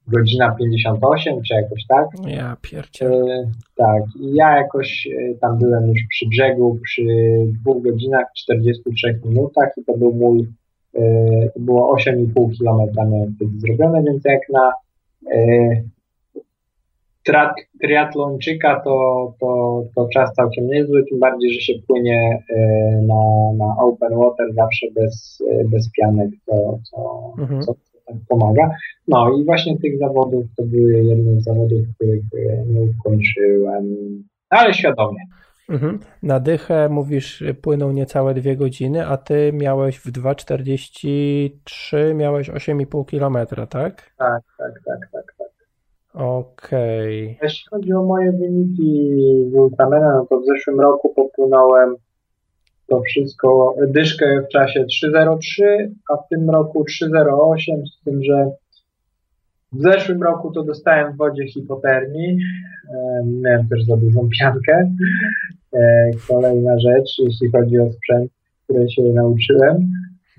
godzina 58 czy jakoś tak. Ja pierdzie. E, tak, i ja jakoś tam byłem już przy brzegu przy dwóch godzinach 43 minutach i to był mój, to było 8,5 km wtedy zrobione, więc jak na triatlonczyka to, to, to czas całkiem niezły, tym bardziej, że się płynie na, na open water zawsze bez, bez pianek, to, co, mhm. co tak pomaga. No i właśnie tych zawodów to były jedne z zawodów, których nie ukończyłem, ale świadomie. Mhm. Na dychę mówisz, płynął niecałe dwie godziny, a ty miałeś w 2,43, miałeś 8,5 km, tak? Tak, tak, tak, tak, tak. Okej. Okay. Jeśli chodzi o moje wyniki z Ultramana, no to w zeszłym roku popłynąłem to wszystko, dyszkę w czasie 3.03, a w tym roku 3.08, z tym, że w zeszłym roku to dostałem w wodzie hipotermii, miałem też za dużą piankę. E, kolejna rzecz, jeśli chodzi o sprzęt, który się nauczyłem,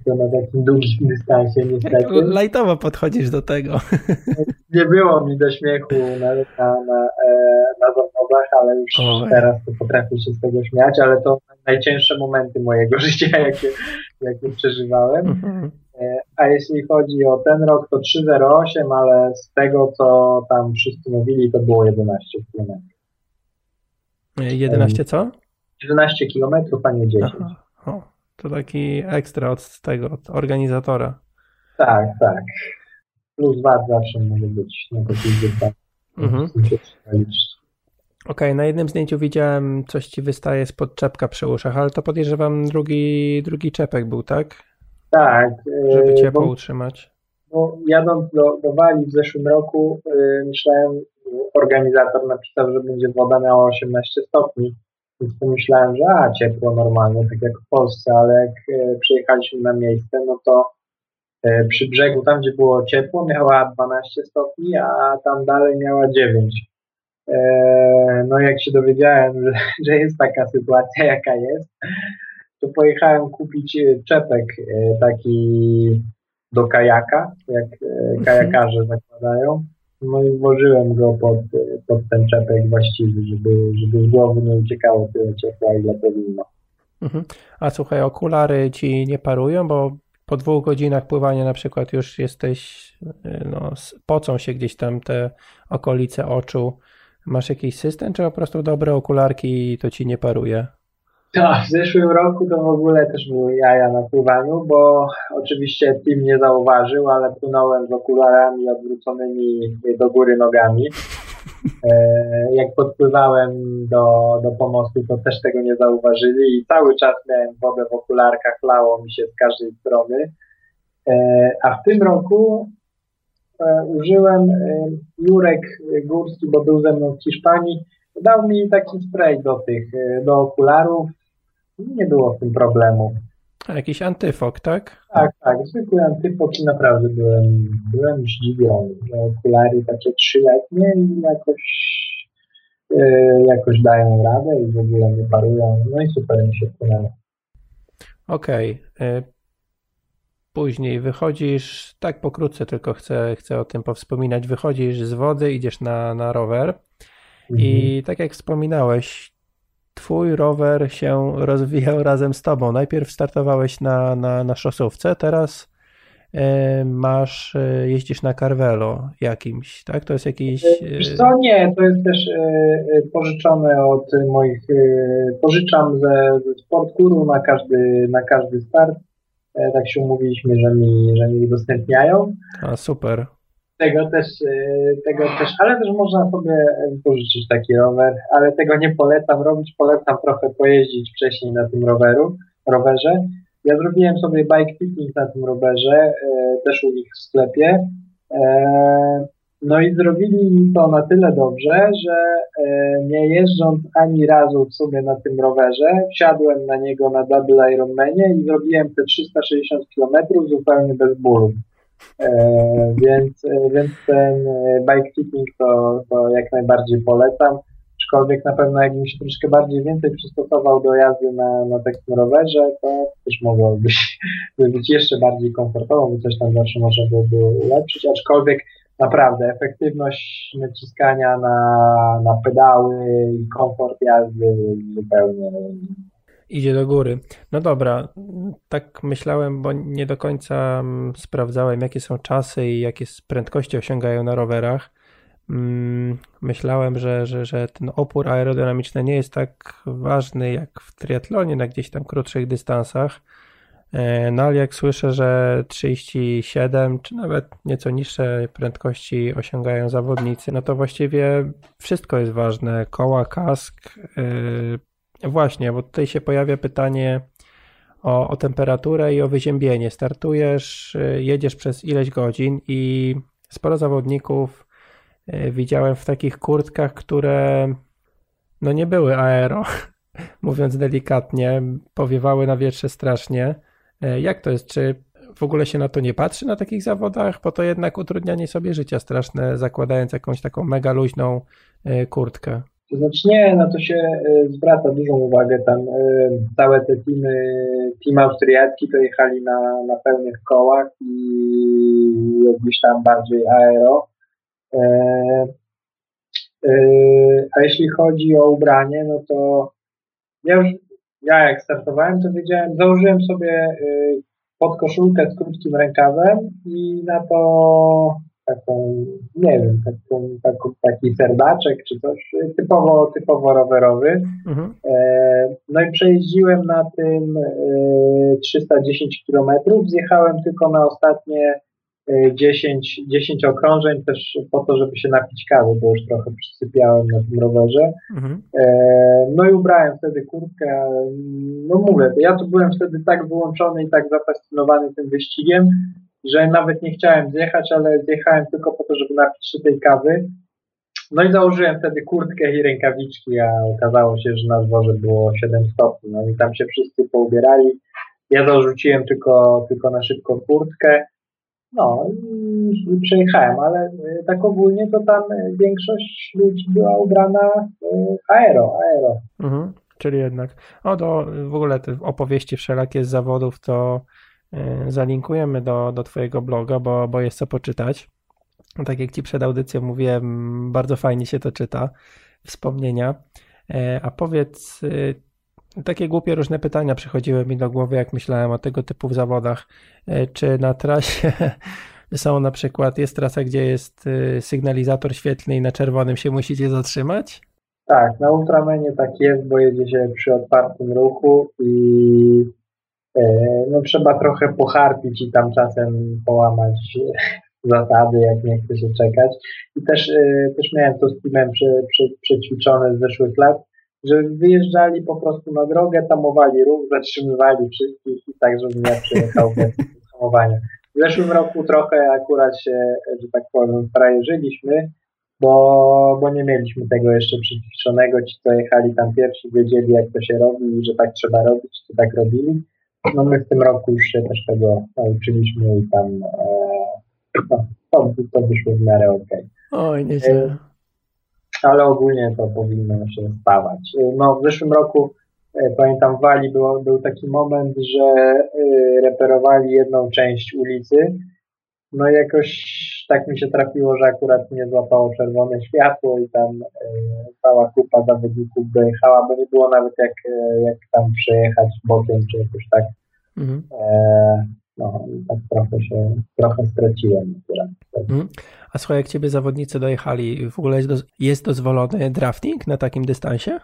to na takim długim dystansie niestety. Lajtowo podchodzisz do tego. [laughs] Nie było mi do śmiechu na, na, na, e, na zawodach, ale już teraz to potrafię się z tego śmiać, ale to najcięższe momenty mojego [laughs] życia, jakie, jakie przeżywałem. Mhm. A jeśli chodzi o ten rok, to 3,08, ale z tego, co tam wszyscy mówili, to było 11 km. 11 co? 11 km, a nie 10. O, to taki ekstra od tego, od organizatora. Tak, tak. Plus VAT zawsze może być na dystansach. Mhm. Okej, okay, na jednym zdjęciu widziałem, coś ci wystaje spod czepka przy uszach, ale to podejrzewam drugi, drugi czepek był, tak? Tak. Żeby ciepło bo, utrzymać. Bo jadąc do, do Walii w zeszłym roku, yy, myślałem, organizator napisał, że będzie woda miała 18 stopni, więc pomyślałem, że a, ciepło normalnie, tak jak w Polsce, ale jak yy, przyjechaliśmy na miejsce, no to yy, przy brzegu, tam gdzie było ciepło, miała 12 stopni, a tam dalej miała 9. E, no jak się dowiedziałem, że, że jest taka sytuacja, jaka jest, to pojechałem kupić e, czepek e, taki do kajaka, jak mhm. kajakarze zakładają. No i włożyłem go pod, pod ten czepek właściwy, żeby, żeby z głowy nie uciekało tyle ciepła, ile powinno. Mhm. A słuchaj, okulary ci nie parują, bo po dwóch godzinach pływania na przykład już jesteś, no, pocą się gdzieś tam te okolice oczu. Masz jakiś system, czy po prostu dobre okularki to ci nie paruje? Tak, w zeszłym roku to w ogóle też były jaja na pływaniu, bo oczywiście team nie zauważył, ale płynąłem z okularami odwróconymi do góry nogami. E, jak podpływałem do, do pomostu, to też tego nie zauważyli i cały czas miałem wodę w okularkach, lało mi się z każdej strony. E, a w tym roku E, użyłem Jurek Górski, bo był ze mną w Hiszpanii, dał mi taki spray do tych, do okularów. Nie było z tym problemu. A jakiś antyfok, tak? Tak, tak, zwykły antyfok i naprawdę byłem, byłem zdziwiony, że okulary takie trzyletnie i jakoś, jakoś dają radę i w ogóle nie parują. No i super mi się płynęło. Okej. Okay. Później wychodzisz, tak pokrótce tylko chcę, chcę o tym powspominać, wychodzisz z wody, idziesz na, na rower mhm. i tak jak wspominałeś, twój rower się rozwijał [laughs] razem z tobą. Najpierw startowałeś na, na, na szosówce, teraz e, masz, e, jeździsz na Carvelo jakimś, tak? To jest jakiś... E, wiesz co, nie, to jest też pożyczone od moich, pożyczam ze, ze Sportkuru na każdy, na każdy start tak się umówiliśmy, że mi, że mi udostępniają. A super. Tego też, e, tego też, ale też można sobie pożyczyć taki rower, ale tego nie polecam robić, polecam trochę pojeździć wcześniej na tym roweru, rowerze. Ja zrobiłem sobie bike fitting na tym rowerze, e, też u nich w sklepie. No i zrobili to na tyle dobrze, że e, nie jeżdżąc ani razu w sumie na tym rowerze, wsiadłem na niego na Double Ironmanie i zrobiłem te 360 km zupełnie bez bólu. E, więc, e, więc ten e, bike fitting to, to jak najbardziej polecam. Aczkolwiek na pewno jakbym się troszkę bardziej więcej przystosował do jazdy na, na takim rowerze, to też mogłoby [laughs] być, być jeszcze bardziej komfortowo, bo coś tam zawsze można byłoby ulepszyć. Aczkolwiek naprawdę efektywność naciskania na, na pedały i komfort jazdy zupełnie idzie do góry. No dobra, tak myślałem, bo nie do końca mm, sprawdzałem, jakie są czasy i jakie prędkości osiągają na rowerach. Mm, myślałem, że, że, że ten opór aerodynamiczny nie jest tak ważny jak w triatlonie na gdzieś tam krótszych dystansach. E, no ale jak słyszę, że 37 czy nawet nieco niższe prędkości osiągają zawodnicy, no to właściwie wszystko jest ważne. Koła, kask, e, Właśnie, bo tutaj się pojawia pytanie o, o temperaturę i o wyziębienie. Startujesz, e, jedziesz przez ileś godzin i sporo zawodników widziałem w takich kurtkach, które no nie były aero, [laughs] mówiąc delikatnie, powiewały na wietrze strasznie. E, jak to jest? Czy w ogóle się na to nie patrzy na takich zawodach? Bo to jednak utrudnianie sobie życia straszne, zakładając jakąś taką mega luźną kurtkę. To znaczy nie, na to się e, zwraca dużą uwagę. Tam całe te teamy, team austriacki to jechali na, na pełnych kołach i gdzieś tam bardziej aero. A jeśli chodzi o ubranie, no to ja już ja jak startowałem, to wiedziałem, założyłem sobie podkoszulkę z krótkim rękawem i na to taką, nie wiem, taką, taką, taki serdaczek czy coś typowo, typowo rowerowy. Mhm. E, no i przejeździłem na tym 310 km, zjechałem tylko na ostatnie 10, 10 okrążeń też po to, żeby się napić kawy, bo już trochę przysypiałem na tym rowerze. Mhm. E, no i ubrałem wtedy kurtkę. No mówię, ja tu byłem wtedy tak wyłączony i tak zafascynowany tym wyścigiem, że nawet nie chciałem zjechać, ale zjechałem tylko po to, żeby napić się tej kawy. No i założyłem wtedy kurtkę i rękawiczki, a okazało się, że na dworze było 7 stopni. No i tam się wszyscy poubierali. Ja zarzuciłem tylko, tylko na szybko kurtkę no i, przejechałem, ale y, tak ogólnie to tam y, większość ludzi była ubrana y, aero, aero. Mhm, czyli jednak. O, do w ogóle te opowieści wszelakie z zawodów to zalinkujemy do, do Twojego bloga, bo, bo jest co poczytać. Tak jak Ci przed audycją mówiłem, bardzo fajnie się to czyta, wspomnienia. E, a powiedz, takie głupie różne pytania przychodziły mi do głowy, jak myślałem o tego typu zawodach. E, czy na trasie [laughs] są na przykład, jest trasa, gdzie jest e, sygnalizator świetlny i na czerwonym się musicie zatrzymać? Tak, na Ultramenie tak jest, bo jedzie się przy otwartym ruchu i e, no, trzeba trochę pocharpić i tam czasem połamać [laughs] zasady, jak nie chce się czekać. I też, też miałem to z teamem prze, prze, przećwiczone z zeszłych lat, że wyjeżdżali po prostu na drogę, tamowali ruch, zatrzymywali wszystkich i tak, żeby nie przejechał bez [laughs] hamowania. W zeszłym roku trochę akurat się, że tak powiem, frajerzyliśmy, bo, bo nie mieliśmy tego jeszcze przyciszonego. Ci, co jechali tam pierwsi, wiedzieli, jak to się robi i że tak trzeba robić, to tak robili. No my w tym roku już się też tego nauczyliśmy i tam e, no, to, to wyszło w miarę okej. Okay. Oj, nieźle. E, ale ogólnie to powinno się stawać. Y, no, w zeszłym roku pamiętam w Walii było, był taki moment, że reperowali jedną część ulicy. No jakoś tak mi się trafiło, że akurat nie złapało czerwone światło i tam cała kupa zawodników dojechała, bo nie było nawet jak, jak tam przejechać bokiem czy jakoś tak. Mhm. E, no i tak trochę się, trochę straciłem akurat. Mhm. A słuchaj, jak ciebie zawodnicy dojechali, w ogóle jest, do, jest dozwolony drafting na takim dystansie?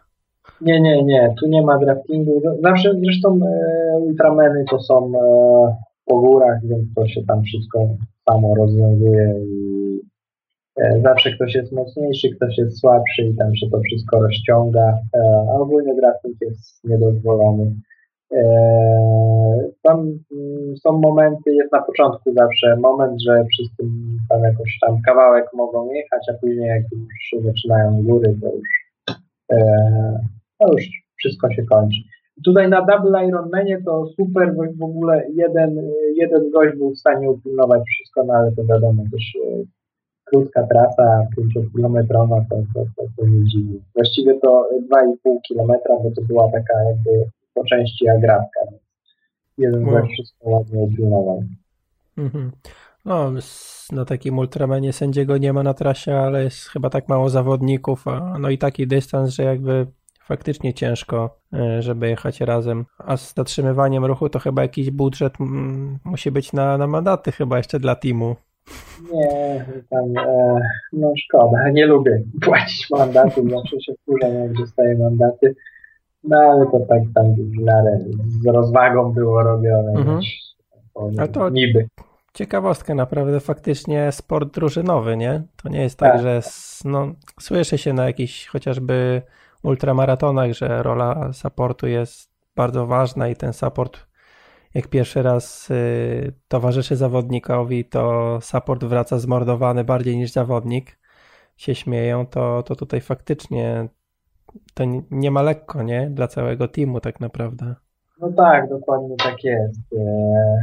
Nie, nie, nie, tu nie ma draftingu. Zawsze zresztą e, ultrameny to są e, po górach, więc to się tam wszystko samo rozwiązuje i e, zawsze ktoś jest mocniejszy, ktoś jest słabszy i tam się to wszystko rozciąga, e, a ogólnie jest niedozwolony. Eee, tam mm, są momenty, jest na początku zawsze moment, że wszyscy tam jakoś tam kawałek mogą jechać, a później jak już zaczynają góry, to już, to już wszystko się kończy. Tutaj na Double Ironmanie to super, bo w ogóle jeden, jeden gość był w stanie upilnować wszystko, no ale to wiadomo, też e, krótka trasa, 5-kilometrowa, to, to, to, to nie dziwi. Właściwie to 2,5 kilometra, bo to była taka jakby po części agrawka. Jeden no. wszystko ładnie opilnował. Mhm. No, na takim ultramenie sędziego nie ma na trasie, ale jest chyba tak mało zawodników, a no i taki dystans, że jakby faktycznie ciężko, e, żeby jechać razem. A z zatrzymywaniem ruchu to chyba jakiś budżet musi być na, na mandaty chyba jeszcze dla teamu. Nie, tam, e, no szkoda, nie lubię płacić mandatów, zawsze się wkurzam jak dostaję mandaty, no ale to tak tam miarę z rozwagą było robione, mhm. A to niby. Ciekawostka naprawdę, faktycznie sport drużynowy, nie? To nie jest tak, tak. że no, słyszy się na jakichś chociażby ultramaratonach, że rola supportu jest bardzo ważna i ten support jak pierwszy raz y, towarzyszy zawodnikowi, to support wraca zmordowany bardziej niż zawodnik. Się śmieją, to, to tutaj faktycznie to nie, nie ma lekko, nie? Dla całego teamu tak naprawdę. No tak, dokładnie tak jest. E,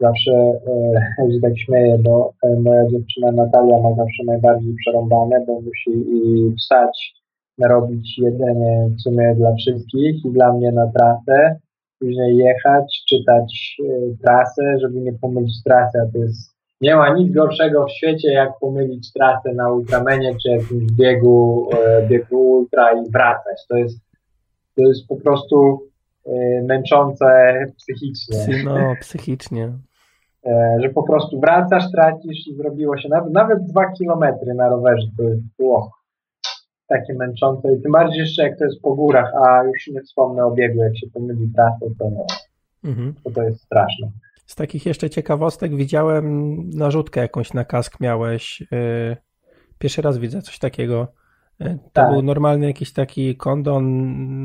zawsze e, [laughs] się tak śmieję, bo e, moja dziewczyna Natalia ma zawsze najbardziej przerąbane, bo musi i wstać, robić jedzenie w sumie dla wszystkich i dla mnie na trasę, później jechać, czytać e, trasę, żeby nie pomylić trasy, a to jest nie ma nic gorszego w świecie, jak pomylić trasę na ultramenie czy jakimś biegu, biegu ultra i wracać. To jest, to jest po prostu męczące psychicznie. No, psychicznie. E, że po prostu wracasz, tracisz i zrobiło się nawet, nawet dwa kilometry na rowerze, to jest było takie męczące i tym bardziej jeszcze jak to jest po górach, a już nie wspomnę o biegu, jak się pomyli trasę, to, mhm. to, to jest straszne. Z takich jeszcze ciekawostek widziałem narzutkę jakąś na kask miałeś. Y, pierwszy raz widzę coś takiego. E, to tak. był normalny jakiś taki kondon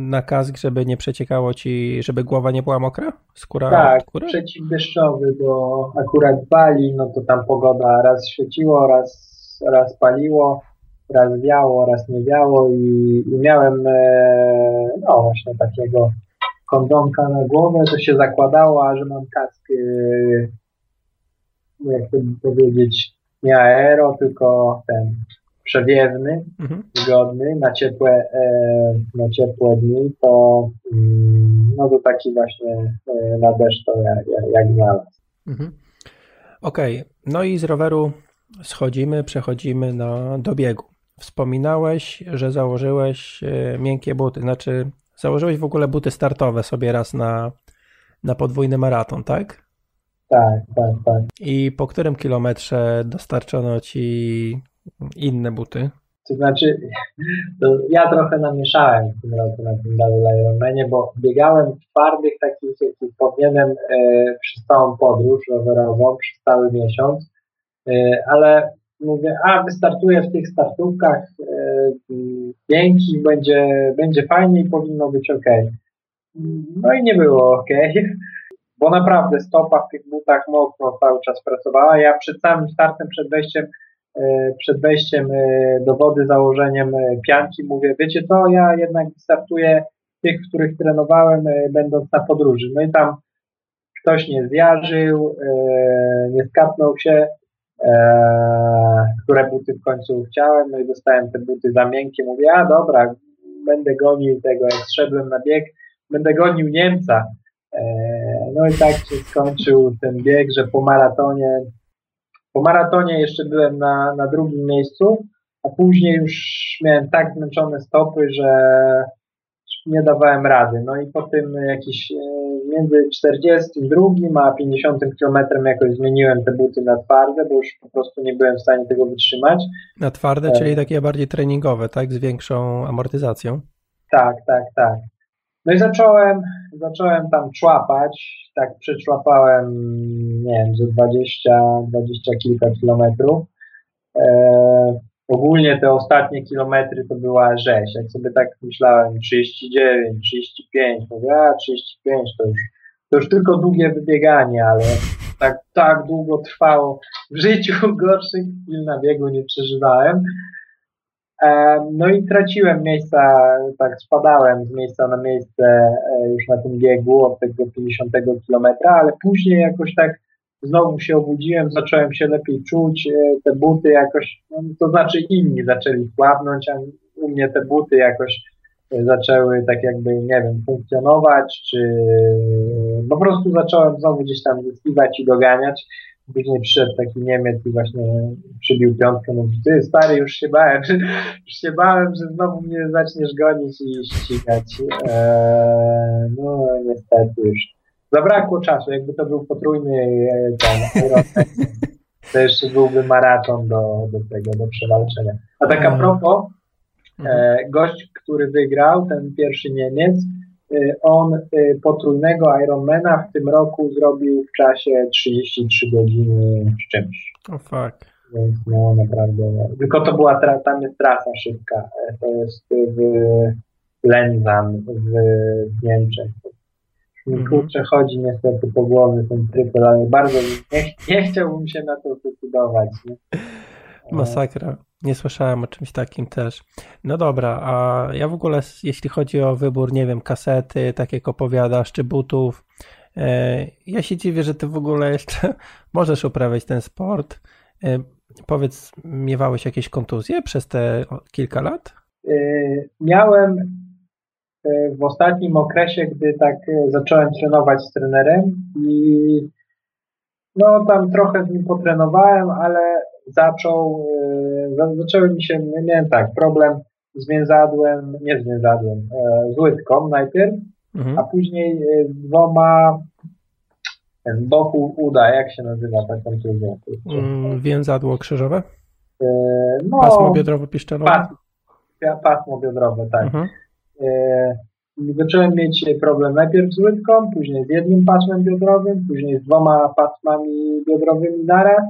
na kask, żeby nie przeciekało ci, żeby głowa nie była mokra? Skóra tak, przeciwdeszczowy, bo akurat pali, no to tam pogoda raz świeciło, raz, raz paliło, raz wiało, raz nie wiało i, i miałem e, no właśnie takiego kondonka na głowę, to się zakładało, a że mam kask e, jak to powiedzieć, nie aero, tylko ten przewiewny, mhm. wygodny na ciepłe, e, na ciepłe dni, to mm, no to taki właśnie e, na deszcz to jak, jak znalazł. Mhm. Okej, okay. no i z roweru schodzimy, przechodzimy na, do biegu. Wspominałeś, że założyłeś e, miękkie buty, znaczy założyłeś w ogóle buty startowe sobie raz na, na podwójny maraton, tak? Tak, tak, tak. I po którym kilometrze dostarczono ci inne buty? To znaczy, to ja trochę namieszałem w tym roku na tym Double Ironmanie, bo biegałem w twardych takich, jakich powinienem e, przez całą podróż rowerową, przez cały miesiąc, e, ale mówię, a wystartuję w tych startówkach, e, dzięki, będzie, będzie fajnie i powinno być ok. No i nie było ok, [laughs] bo naprawdę stopa w tych butach mocno cały czas pracowała. Ja przed samym startem, przed wejściem E, przed wejściem e, do wody, założeniem pianki, mówię, wiecie co, ja jednak startuję tych, których trenowałem, będąc na podróży. No i tam ktoś nie zjarzył, nie skapnął się, które buty w końcu chciałem, no i dostałem te buty za miękkie. Mówię, a dobra, będę gonił tego, jak zszedłem na bieg, będę gonił Niemca. No i tak się skończył ten bieg, że po maratonie po maratonie jeszcze byłem na, na drugim miejscu, a później już miałem tak zmęczone stopy, że nie dawałem rady. No i po tym jakieś e, między 42 a 50 kilometrem jakoś zmieniłem te buty na twarde, bo już po prostu nie byłem w stanie tego wytrzymać. Na twarde, e... czyli takie bardziej treningowe, tak? Z większą amortyzacją? Tak, tak, tak. No i zacząłem, zacząłem tam człapać, tak przeczłapałem, nie wiem, ze 20, 20 kilka kilometrów. E, ogólnie te ostatnie kilometry to była rzeź. Jak sobie tak myślałem, 39, 35, mówię, a 35 to już, to już tylko długie wybieganie, ale tak, tak długo trwało. W życiu gorszych chwil na biegu nie przeżywałem. No i traciłem miejsca, tak spadałem z miejsca na miejsce e, już na tym biegu od tego 50 kilometra, ale później jakoś tak znowu się obudziłem, zacząłem się lepiej czuć, e, te buty jakoś, no, to znaczy inni zaczęli słabnąć, a u mnie te buty jakoś e, zaczęły tak jakby, nie wiem, funkcjonować, czy po prostu zacząłem znowu gdzieś tam zyskiwać i doganiać. Później przyszedł taki Niemiec i właśnie przybił piątkę, mówi, ty stary, już się bałem, [laughs] już się bałem, że znowu mnie zaczniesz gonić i ścigać. Eee, no niestety już zabrakło czasu, jakby to był potrójny e, ten [laughs] to jeszcze byłby maraton do, do tego, do przewalczenia. A tak a mhm. propos, e, mhm. gość, który wygrał, ten pierwszy Niemiec, e, on potrójnego Ironmana w tym roku zrobił w czasie 33 godziny z czymś. O oh fuck. Więc no naprawdę. Tylko to była tam jest trasa szybka. To jest w Lenzan w Niemczech. Mi mhm. kurczę chodzi niestety po głowie ten trypel, ale bardzo nie, nie chciałbym się na to zdecydować. Nie? Masakra. Nie słyszałem o czymś takim też. No dobra, a ja w ogóle, jeśli chodzi o wybór, nie wiem, kasety, tak jak opowiadasz, czy butów, e, ja się dziwię, że ty w ogóle jeszcze [laughs] możesz uprawiać ten sport. E, powiedz, miewałeś jakieś kontuzje przez te kilka lat? E, miałem w ostatnim okresie, gdy tak e, zacząłem trenować z trenerem i no tam trochę z nim potrenowałem, ale zaczął, e, zaczęły mi się, miałem tak, problem z więzadłem, nie z więzadłem, e, z łydką najpierw, mhm. a później z dwoma z boku uda, jak się nazywa ta kontuzja? Mm, więzadło krzyżowe? No, pasmo biodrowo-piszczelowe? Pas, pasmo biodrowe, tak. Mhm. E, zacząłem mieć problem najpierw z łydką, później z jednym pasmem biodrowym, później z dwoma pasmami biodrowymi naraz.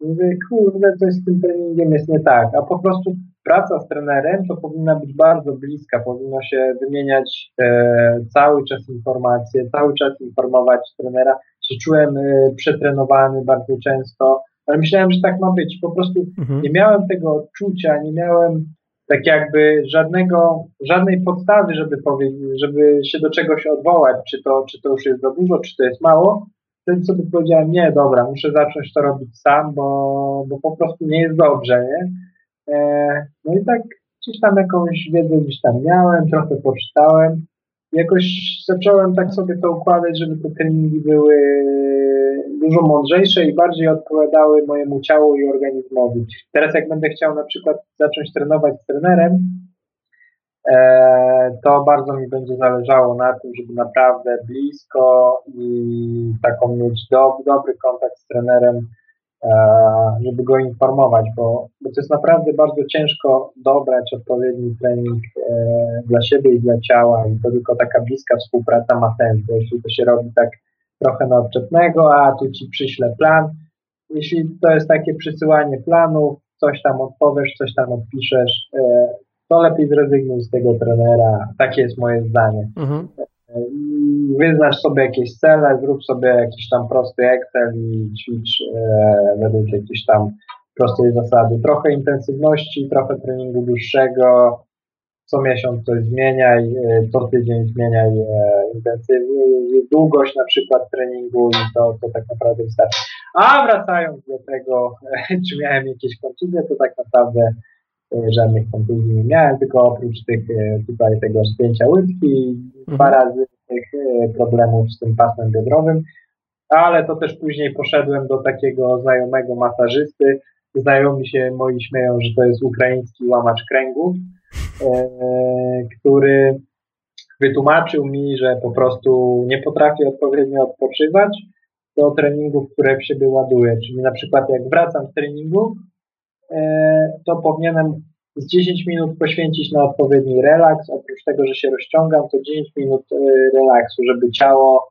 Mówię, kurde, coś z tym treningiem jest nie tak. A po prostu praca z trenerem to powinna być bardzo bliska, powinno się wymieniać e, cały czas informacje, cały czas informować trenera. Się czułem e, przetrenowany bardzo często, ale myślałem, że tak ma być. Po prostu mhm. nie miałem tego odczucia, nie miałem tak jakby żadnego, żadnej podstawy, żeby powiedzieć, żeby się do czegoś odwołać, czy to, czy to już jest za dużo, czy to jest mało, wtedy sobie powiedziałem, nie, dobra, muszę zacząć to robić sam, bo, bo po prostu nie jest dobrze, nie? E, no i tak gdzieś tam jakąś wiedzę gdzieś tam miałem, trochę poczytałem, jakoś zacząłem tak sobie to układać, żeby te treningi były dużo mądrzejsze i bardziej odpowiadały mojemu ciału i organizmowi. Teraz jak będę chciał na przykład zacząć trenować z trenerem, e, to bardzo mi będzie zależało na tym, żeby naprawdę blisko i taką mieć do, dobry kontakt z trenerem, e, żeby go informować, bo, bo to jest naprawdę bardzo ciężko dobrać odpowiedni trening e, dla siebie i dla ciała i to tylko taka bliska współpraca ma sens, jeśli to się robi tak trochę na odczepnego, a tu ci przyślę plan. Jeśli to jest takie przysyłanie planów, coś tam odpowiesz, coś tam odpiszesz, e, to lepiej zrezygnuj z tego trenera. Takie jest moje zdanie. Mhm. E, wyznacz sobie jakieś cele, zrób sobie jakiś tam prosty Excel i ćwicz e, według jakiejś tam prostej zasady. Trochę intensywności, trochę treningu dłuższego, co miesiąc coś zmieniaj, e, co tydzień zmieniaj e, intensywnie, długość na przykład treningu i to, to tak naprawdę wystarczy. A wracając do tego, czy miałem jakieś kontuzje, to tak naprawdę e, żadnych kontuzji nie miałem, tylko oprócz tych tutaj tego spięcia łydki, mhm. dwa razy tych problemów z tym pasem biodrowym, ale to też później poszedłem do takiego znajomego masażysty. Znajomi się moi śmieją, że to jest ukraiński łamacz kręgów E, który wytłumaczył mi, że po prostu nie potrafię odpowiednio odpoczywać do treningów, które w siebie ładuję. Czyli na przykład jak wracam z treningu, e, to powinienem z 10 minut poświęcić na odpowiedni relaks. Oprócz tego, że się rozciągam, to 10 minut e, relaksu, żeby ciało.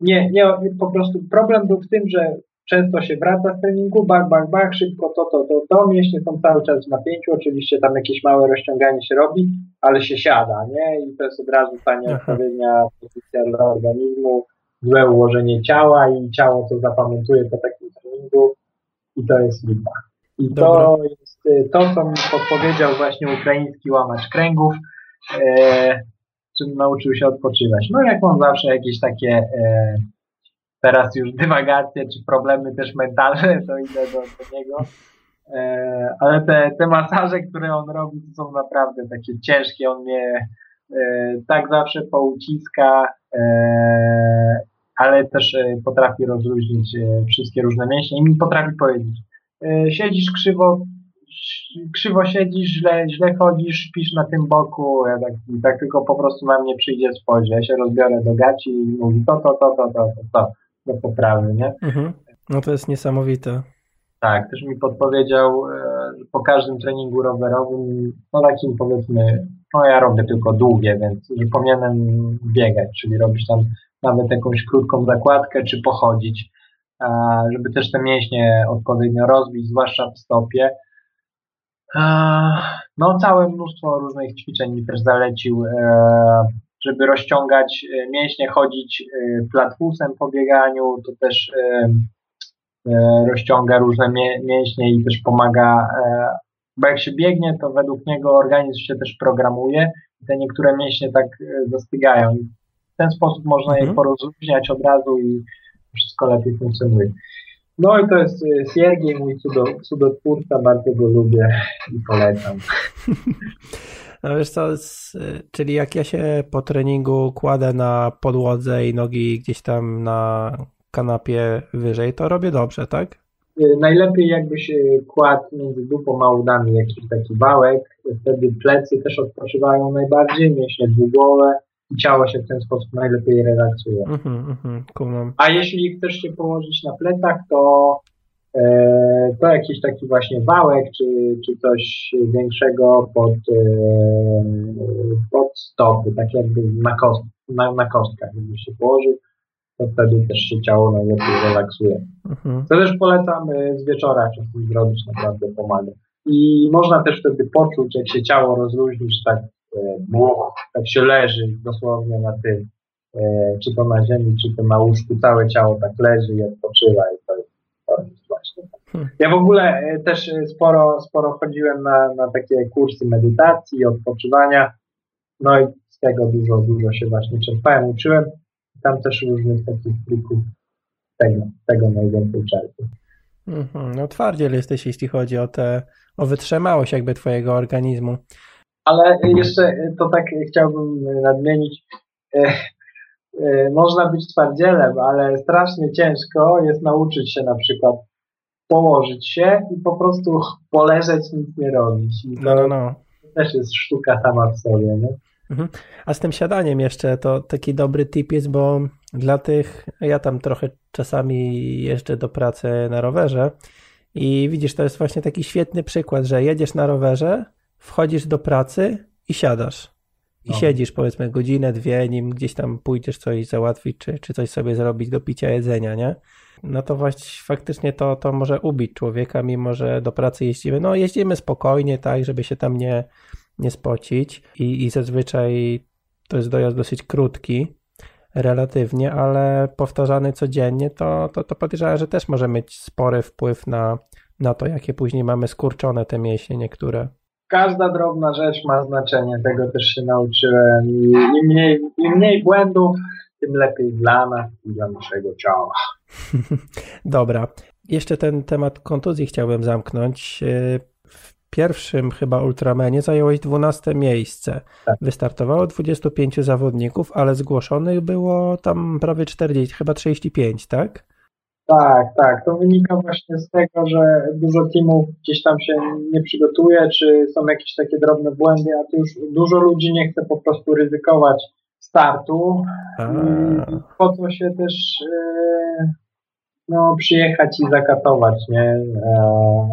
Nie, nie, po prostu problem był w tym, że często się wraca z treningu, bach, bach, bach, szybko to, to, to, to, mięśnie są cały czas w napięciu, oczywiście tam jakieś małe rozciąganie się robi, ale się siada, nie? I to jest od razu ta nieodpowiednia pozycja dla organizmu, złe ułożenie ciała i ciało to zapamiętuje po takim treningu i to jest lipa. I Dobra. to jest y, to, co mi podpowiedział właśnie ukraiński łamacz kręgów, e, czym nauczył się odpoczywać. No jak mam zawsze jakieś takie e, teraz już dywagacje czy problemy też mentalne, to idę do, do niego. E, ale te, te masaże, które on robi, to są naprawdę takie ciężkie. On mnie e, tak zawsze pouciska, e, ale też e, potrafi rozluźnić e, wszystkie różne mięśnie i mi potrafi powiedzieć, e, siedzisz krzywo, krzywo siedzisz, źle, źle chodzisz, śpisz na tym boku, ja tak, tak tylko po prostu na mnie przyjdzie spojrzy, ja się rozbiorę do gaci i mówi to, to, to, to, to, to, to do poprawy, nie? Mhm. No to jest niesamowite. Tak, też mi podpowiedział e, po każdym treningu rowerowym, no takim powiedzmy, no ja robię tylko długie, więc że powinienem biegać, czyli robić tam nawet jakąś krótką zakładkę, czy pochodzić, żeby też te mięśnie odpowiednio rozbić, zwłaszcza w stopie. No całe mnóstwo różnych ćwiczeń mi też zalecił, e, żeby rozciągać e, mięśnie, chodzić platfusem po bieganiu, to też E, rozciąga różne mięśnie i też pomaga, e, bo jak się biegnie, to według niego organizm się też programuje i te niektóre mięśnie tak e, zastygają. W ten sposób można mhm. je porozluźniać od razu i wszystko lepiej funkcjonuje. No i to jest Siergiej, mój cudotwórca, bardzo go lubię i polecam. [laughs] No wiesz co, czyli jak ja się po treningu kładę na podłodze i nogi gdzieś tam na kanapie wyżej, to robię dobrze, tak? Y, najlepiej jakbyś kładł między dupą a udami jakiś taki wałek, wtedy plecy też odpoczywają najbardziej, mięśnie dwugłowe i ciało się w ten sposób najlepiej relaksuje. Mm-hmm, mm-hmm, a jeśli chcesz się położyć na plecach, to to jakiś taki właśnie wałek, czy, czy coś większego pod, e, pod stopy, tak jakby na, kost, na, na kostkach, jakbyś się położył to wtedy też się ciało najlepiej relaksuje. Mhm. To też polecam z wieczora czasem zrobić, naprawdę pomaga. I można też wtedy poczuć, jak się ciało rozluźnisz, tak, e, tak się leży dosłownie na tym, e, czy to na ziemi, czy to na łóżku, całe ciało tak leży i odpoczywa i to jest, to jest właśnie tak. Hmm. Ja w ogóle e, też sporo, sporo chodziłem na, na takie kursy medytacji, odpoczywania, no i z tego dużo, dużo się właśnie czerpałem, uczyłem tam też różnych takich plików tego, tego najwięcej czerpię. Mm-hmm. No twardziel jesteś, jeśli chodzi o te, o wytrzymałość jakby twojego organizmu. Ale jeszcze to tak chciałbym nadmienić, e, e, można być twardzielem, ale strasznie ciężko jest nauczyć się na przykład położyć się i po prostu poleżeć, nic nie robić. I no, no, no. To też jest sztuka sama w sobie. Nie? Mhm. A z tym siadaniem jeszcze to taki dobry tip jest, bo dla tych, ja tam trochę czasami jeżdżę do pracy na rowerze i widzisz, to jest właśnie taki świetny przykład, że jedziesz na rowerze, wchodzisz do pracy i siadasz. I no. siedzisz powiedzmy godzinę, dwie, nim gdzieś tam pójdziesz coś załatwić, czy, czy coś sobie zrobić do picia jedzenia, nie? No to właśnie faktycznie to, to może ubić człowieka, mimo że do pracy jeździmy. No jeździmy spokojnie, tak, żeby się tam nie, nie spocić i, i zazwyczaj to jest dojazd dosyć krótki relatywnie, ale powtarzany codziennie, to, to, to podejrzewam, że też może mieć spory wpływ na, na to, jakie później mamy skurczone te mięśnie niektóre. Każda drobna rzecz ma znaczenie, tego też się nauczyłem. Im mniej, im mniej błędów, tym lepiej dla nas i dla naszego ciała. [laughs] Dobra. Jeszcze ten temat kontuzji chciałbym zamknąć pierwszym chyba Ultramanie zająłeś 12 miejsce. Tak. Wystartowało 25 zawodników, ale zgłoszonych było tam prawie 40, chyba 35, tak? Tak, tak. To wynika właśnie z tego, że dużo teamów gdzieś tam się nie przygotuje, czy są jakieś takie drobne błędy, a tu już dużo ludzi nie chce po prostu ryzykować startu. A. Po co się też yy, no, przyjechać i zakatować, nie? E,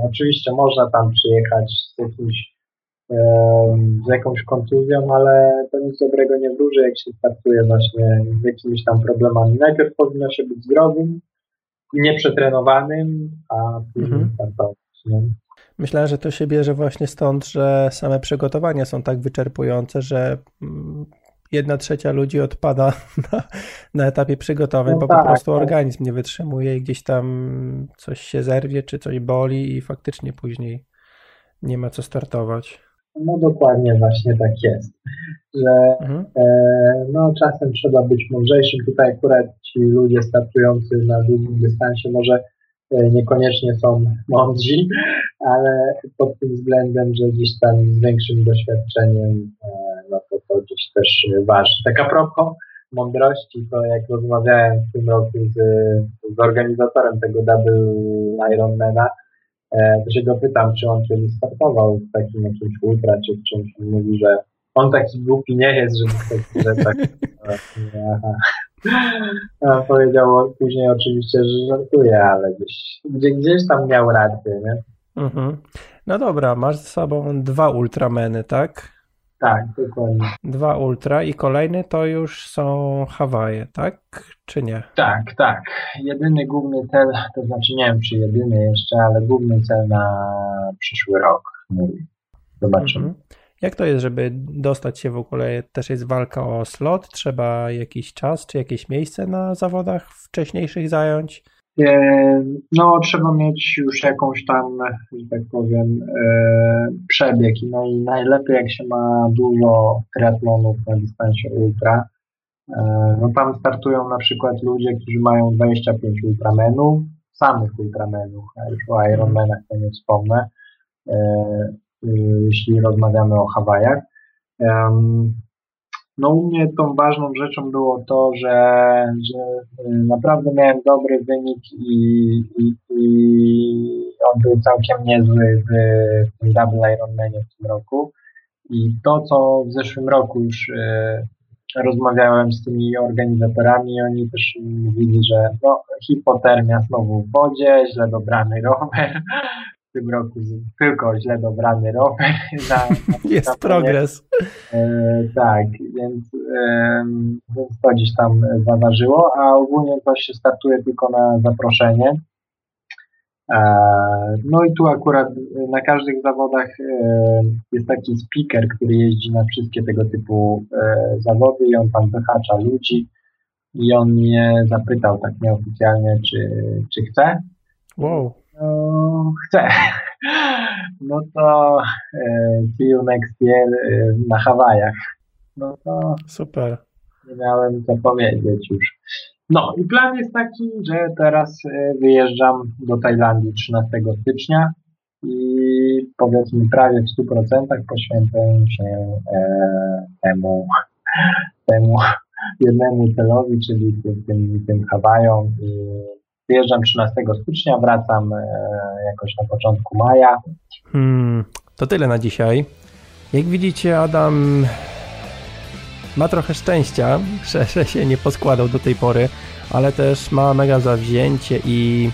oczywiście można tam przyjechać z jakimś e, z jakąś kontuzją, ale to nic dobrego nie wróży, jak się startuje właśnie z jakimiś tam problemami. Najpierw powinno się być zdrowym, nieprzetrenowanym, a później mhm. startować. Nie? Myślę, że to się bierze właśnie stąd, że same przygotowania są tak wyczerpujące, że mm, jedna trzecia ludzi odpada [laughs] na, na etapie przygotowań, no bo tak, po prostu tak. organizm nie wytrzymuje i gdzieś tam coś się zerwie, czy coś boli i faktycznie później nie ma co startować. No dokładnie właśnie tak jest, że mhm. e, no, czasem trzeba być mądrzejszym. Tutaj akurat ci ludzie startujący na długim dystansie może e, niekoniecznie są [laughs] mądrzy, ale pod tym względem, że gdzieś tam z większym doświadczeniem, e, no to to gdzieś też waży. Tak a propos mądrości, to jak rozmawiałem w tym roku z, z organizatorem tego Double Ironmana, E, to się go pytam, czy on kiedyś startował w takim jakimś ultra, czy w czymś. On mówi, że on taki głupi nie jest, że, że tak. [laughs] A powiedział później oczywiście, że żartuje, ale gdzieś, gdzie, gdzieś tam miał rację, nie? Mhm. No dobra, masz ze sobą dwa ultrameny, tak? Tak, dokładnie. Dwa Ultra i kolejny to już są Hawaje, tak? Czy nie? Tak, tak. Jedyny główny cel, to znaczy nie wiem czy jedyny jeszcze, ale główny cel na przyszły rok. Zobaczymy. Mhm. Jak to jest, żeby dostać się w ogóle? Też jest walka o slot? Trzeba jakiś czas czy jakieś miejsce na zawodach wcześniejszych zająć? E, no, trzeba mieć już jakąś tam, że tak powiem, e, przebieg. No i najlepiej, jak się ma dużo triatlonów na dystansie ultra. E, no tam startują na przykład ludzie, którzy mają 25 ultramenów, samych ultramenów, a już o Ironmanach to nie wspomnę, jeśli rozmawiamy o Hawajach. No u mnie tą ważną rzeczą było to, że, że y, naprawdę miałem dobry wynik i, i, i on był całkiem niezły w, tym Double Ironmanie w tym roku. I to, co w zeszłym roku już y, rozmawiałem z tymi organizatorami, oni też mówili, że no, hipotermia znowu w wodzie, źle dobrany rower, tym roku tylko źle dobrany rower. Na, [laughs] Jest progres. E, tak, więc, e, więc to gdzieś tam zaważyło, a ogólnie to się startuje tylko na zaproszenie. E, no i tu akurat na każdych zawodach e, jest taki speaker, który jeździ na wszystkie tego typu zawody i on tam wyhacza ludzi i on mnie zapytał tak nieoficjalnie, czy, czy chce. Wow no, chcę, [laughs] no to e, see you next year e, na Hawajach. No to super. Nie miałem co powiedzieć już. No i plan jest taki, że teraz e, wyjeżdżam do Tajlandii 13 stycznia i powiedzmy prawie w 100% poświęcę się e, temu, temu jednemu celowi, czyli tym, tym, tym Hawajom i Wyjeżdżam 13 stycznia, wracam e, jakoś na początku maja. Hmm, to tyle na dzisiaj. Jak widzicie, Adam ma trochę szczęścia, [laughs] że, że się nie poskładał do tej pory, ale też ma mega zawzięcie i,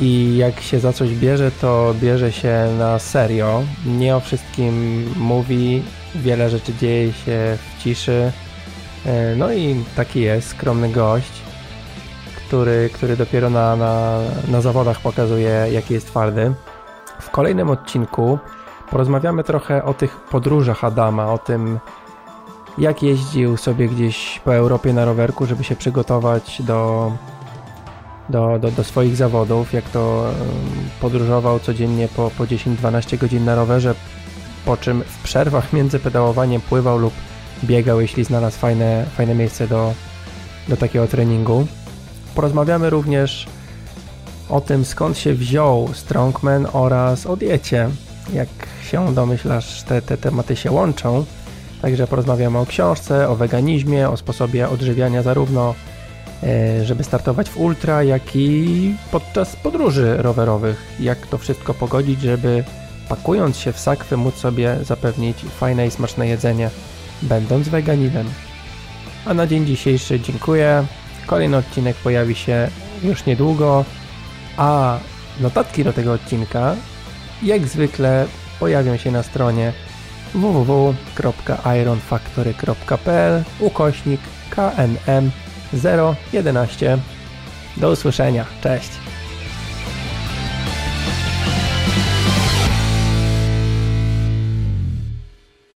i jak się za coś bierze, to bierze się na serio. Nie o wszystkim mówi, wiele rzeczy dzieje się w ciszy. E, no i taki jest, skromny gość który, który dopiero na, na, na zawodach pokazuje, jaki jest twardy. W kolejnym odcinku porozmawiamy trochę o tych podróżach Adama, o tym, jak jeździł sobie gdzieś po Europie na rowerku, żeby się przygotować do, do, do, do swoich zawodów, jak to podróżował codziennie po, po 10-12 godzin na rowerze, po czym w przerwach [laughs] między pedałowaniem pływał lub biegał, jeśli znalazł fajne, fajne miejsce do, do takiego treningu. Porozmawiamy również o tym, skąd się wziął Strongman oraz o diecie. Jak się domyślasz, te, te tematy się łączą. Także porozmawiamy o książce, o weganizmie, o sposobie odżywiania zarówno e, żeby startować w ultra, jak i podczas podróży rowerowych. Jak to wszystko pogodzić, żeby pakując się w sakwy móc sobie zapewnić fajne i smaczne jedzenie, będąc weganinem. A na dzień dzisiejszy dziękuję. Kolejny odcinek pojawi się już niedługo, a notatki do tego odcinka jak zwykle pojawią się na stronie www.ironfactory.pl ukośnik KNM 011. Do usłyszenia, cześć!